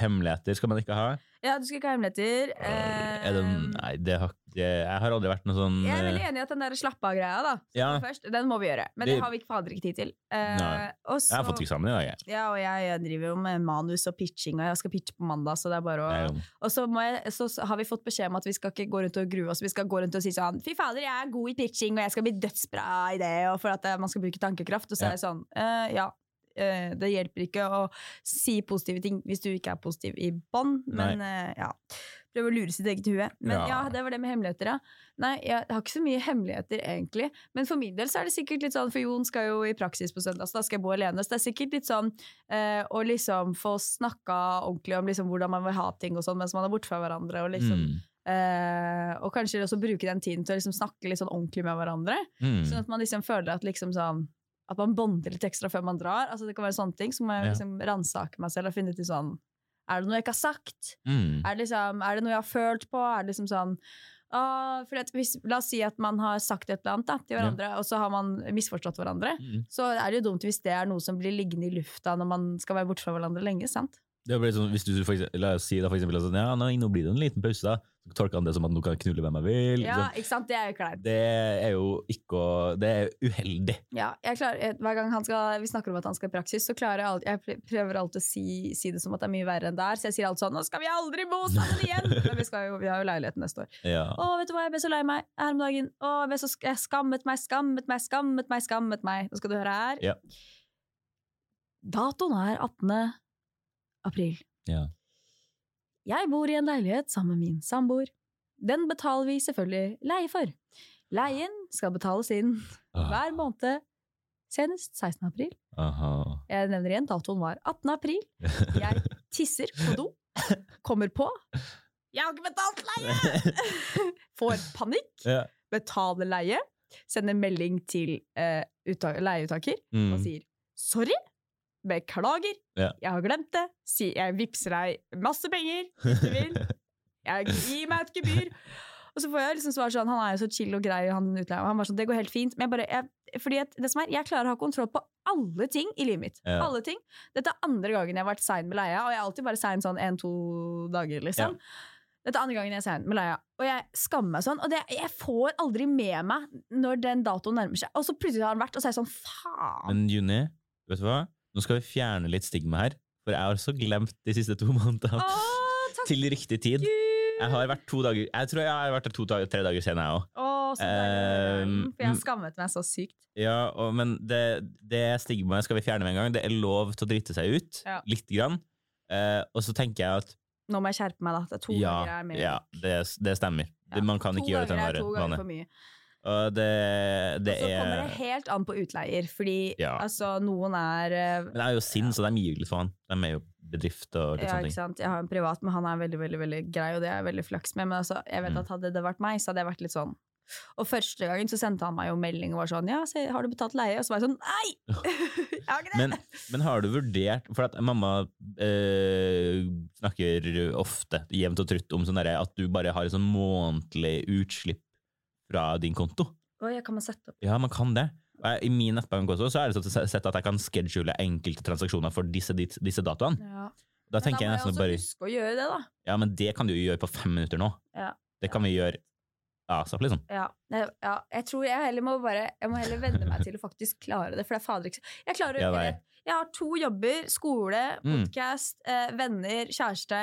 hemmeligheter skal man ikke ha. Ja, du skal ikke ha hemmeligheter. Er det, Eh, nei, det har, det, jeg har aldri vært noe sånn Jeg er veldig eh, enig i at den der slappe av-greia, da. Ja. Først, den må vi gjøre. Men det har vi ikke fader ikke tid til. Eh, Nei. Jeg har fått eksamen i dag, jeg. Ja, og jeg, jeg driver jo med manus og pitching, og jeg skal pitche på mandag, så det er bare å Og så, jeg, så har vi fått beskjed om at vi skal ikke gå rundt og grue oss, vi skal gå rundt og si sånn Fy fader, jeg er god i pitching, og jeg skal bli dødsbra i det, og for at eh, man skal bruke tankekraft. Og så Ja. er det sånn, eh, ja. Eh, det hjelper ikke å si positive ting hvis du ikke er positiv i bånn, men eh, ja. Prøve å lure sitt eget hue. Men ja. Ja. det var det med hemmeligheter, ja. Nei, jeg har ikke så mye hemmeligheter, egentlig. Men for min del så er det sikkert litt sånn, for Jon skal jo i praksis på søndag, så da skal jeg bo alene. Så det er sikkert litt sånn eh, å liksom få snakka ordentlig om liksom hvordan man vil ha ting og sånn mens man er borte fra hverandre. Og, liksom, Mm. Uh, og kanskje også bruke den tiden til å liksom snakke litt sånn ordentlig med hverandre. Mm. Sånn at man liksom føler at liksom sånn at man bonder litt ekstra før man drar. Altså Det kan være sånne ting. Så må jeg Ja. liksom ransake meg selv og finne ut i sånn Er det noe jeg ikke har sagt? Mm. Er det, liksom, er det noe jeg har følt på? Er det liksom sånn at hvis, La oss si at man har sagt et eller annet da, til hverandre, og så har man misforstått hverandre. Mm. Så er det jo dumt hvis det er noe som blir liggende i lufta når man skal være borte fra hverandre lenge. sant? Det blir sånn, hvis du for eksempel, La oss si da for eksempel sånn, ja, nå, nå blir det en liten pause, da. Så tolker han det som at nå kan jeg knulle hvem jeg vil. Ja, liksom. ikke sant? Det er jo kleint. Det er jo ikke å Det er uheldig. Ja, jeg klarer, hver gang han skal, vi snakker om at han skal i praksis, så klarer jeg alltid, jeg prøver alltid å si, si det som at det er mye verre enn det er. Så jeg sier alt sånn 'Nå skal vi aldri bo sammen igjen!' Men vi, jo, vi har jo leiligheten neste år. Ja. Å, vet du hva, jeg ble så lei meg her om dagen. Å, jeg, ble så, jeg skammet meg, skammet meg, skammet meg, skammet meg. Nå skal du høre her. Ja. Datoen er 18. april. Ja. Jeg bor i en leilighet sammen med min samboer. Den betaler vi selvfølgelig leie for. Leien skal betales inn Ah, hver måned, senest 16. april. aha. Jeg nevner igjen, datoen var 18. april. Jeg tisser på do, kommer på. Jeg har ikke betalt leie! Får panikk, betaler leie, sender melding til uh, uttak- leieuttaker Mm. og sier sorry, beklager, Ja. jeg har glemt det, si, jeg vippser deg masse penger hvis du vil, jeg gir meg et gebyr. Og så får jeg liksom svar sånn, han er jo så chill og grei, han utleier, han bare sånn, det går helt fint. Men jeg bare, jeg, fordi at det som er, jeg klarer å ha kontroll på alle ting i livet mitt. Ja. Alle ting. Dette er andre gangen jeg har vært sein med leia, og jeg er alltid bare sein sånn en-to dager, liksom. Dette er andre gangen jeg er sein med leia, og jeg skammer meg sånn. Og det, jeg får aldri med meg når den datoen nærmer seg. Og så plutselig har han vært, og så er jeg sånn, faen. Men Juni, vet du hva? Nå skal vi fjerne litt stigma her, for jeg har så glemt de siste to månedene. Åh, Til riktig tid. Gud! Jeg har vært to dager Jeg tror jeg har vært der to-tre dager siden, jeg òg. Um, For jeg har skammet meg så sykt. Ja, og, men det, det stigmaet skal vi fjerne med en gang. Det er lov til å drite seg ut, Ja. lite grann. Uh, og så tenker jeg at Nå må jeg skjerpe meg, da. Det er to ja, ganger er mer. ja det, det stemmer. Ja. Man kan to ikke gjøre det til en vane. For. Det, det Og så kommer er det helt an på utleier, fordi Ja. altså, noen er eh, Men det er jo sinn, så de gir litt faen. De er jo bedrift og litt ja, sånne ikke sant? Jeg har en privat, men han er veldig veldig, veldig grei, og det er jeg veldig flaks med. Men altså, jeg vet Mm. at hadde det vært meg, så hadde jeg vært litt sånn Og første gangen så sendte han meg jo melding og var sånn Ja, se, har du betalt leie? Og så var jeg sånn Nei! jeg har ikke det! Men, men har du vurdert For at mamma eh, snakker ofte jevnt og trutt om sånn derre at du bare har et sånn månedlig utslipp fra din konto. Oi, kan man sette opp Ja, man kan det. I min nettbank også så er det sånn sett at jeg kan schedule enkelte transaksjoner for disse, disse datoene. ja. Da Men tenker jeg da nesten må bare jeg også huske å gjøre det, da. Ja, men det kan du jo gjøre på fem minutter nå. Ja. Det kan vi gjøre asap, liksom. Ja, jeg, ja, jeg tror jeg heller må bare Jeg må heller venne meg til å faktisk klare det, for det er fader ikke Jeg klarer Ja, jeg, jeg har to jobber, skole, podkast, mm. venner, kjæreste,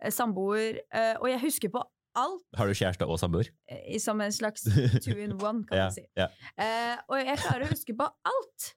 eh, samboer, eh, og jeg husker på alt Har du kjæreste og samboer? eh, som en slags two in one, kan man si. ja. Eh, og jeg klarer å huske på alt.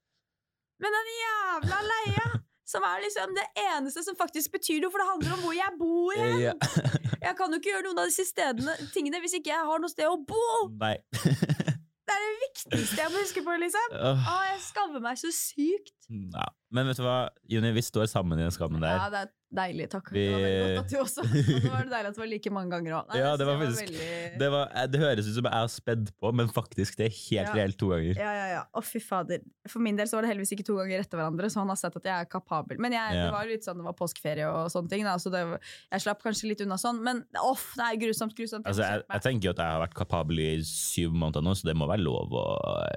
Men den jævla leia, som er liksom det eneste som faktisk betyr noe, for det handler om hvor jeg bor hen. Ja. Jeg kan jo ikke gjøre noen av disse stedene, tingene hvis ikke jeg har noe sted å bo! Nei. Det er det viktigste jeg må huske på, liksom. Å, jeg skammer meg så sykt. ja. Men vet du hva, Juni, vi står sammen i den skammen der. Ja, det er deilig. Takk. Vi- Det var veldig godt at du også. Og så var det deilig at det var like mange ganger òg. Ja, det var faktisk- Det, var, eh, det høres ut som jeg har spedd på, men faktisk, det er helt Ja. reelt to ganger. Ja, ja, ja. Å, fy fader. For min del så var det heldigvis ikke to ganger etter hverandre, så han har sett at jeg er kapabel. Men jeg, Ja. det var litt sånn, det var påskeferie og sånne ting, da, så det, jeg slapp kanskje litt unna sånn. Men off, det er grusomt, grusomt. Altså, jeg, jeg tenker jo at jeg har vært kapabel i syv måneder nå, så det må være lov å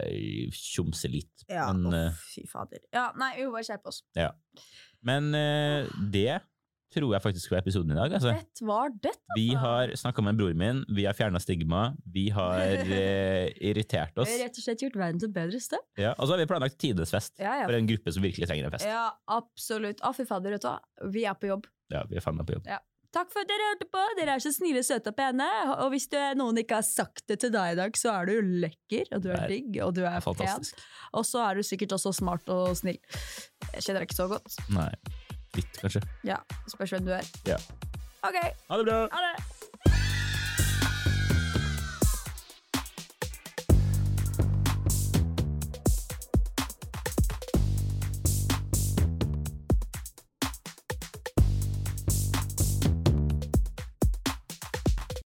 eh, tjomse litt. ja, Men, å, eh, fy fader. Ja, nei, vi må bare skjerpe oss. Men eh, det tror jeg faktisk var episoden i dag. Altså. Det var det. Vi har snakka med broren min, vi har fjerna stigma, vi har eh, irritert Vi har rett og slett gjort verden til et bedre sted. Ja, og så har vi planlagt tidenes fest Ja, ja. for en gruppe som virkelig trenger en fest. Ja, absolutt. Å, fy fader, vet du hva. Vi er på jobb. Ja, vi er faen meg på jobb. Takk for at dere hørte på. Dere er så snille, søte og pene. Og hvis du, noen ikke har sagt det til deg i dag, så er du lekker, og du er digg, og du er pen. Og så er du sikkert også smart og snill. Jeg kjenner deg ikke så godt. Nei, litt kanskje. Ja, Spørs hvem du er. Ja. Ok, Ha det bra! ha det!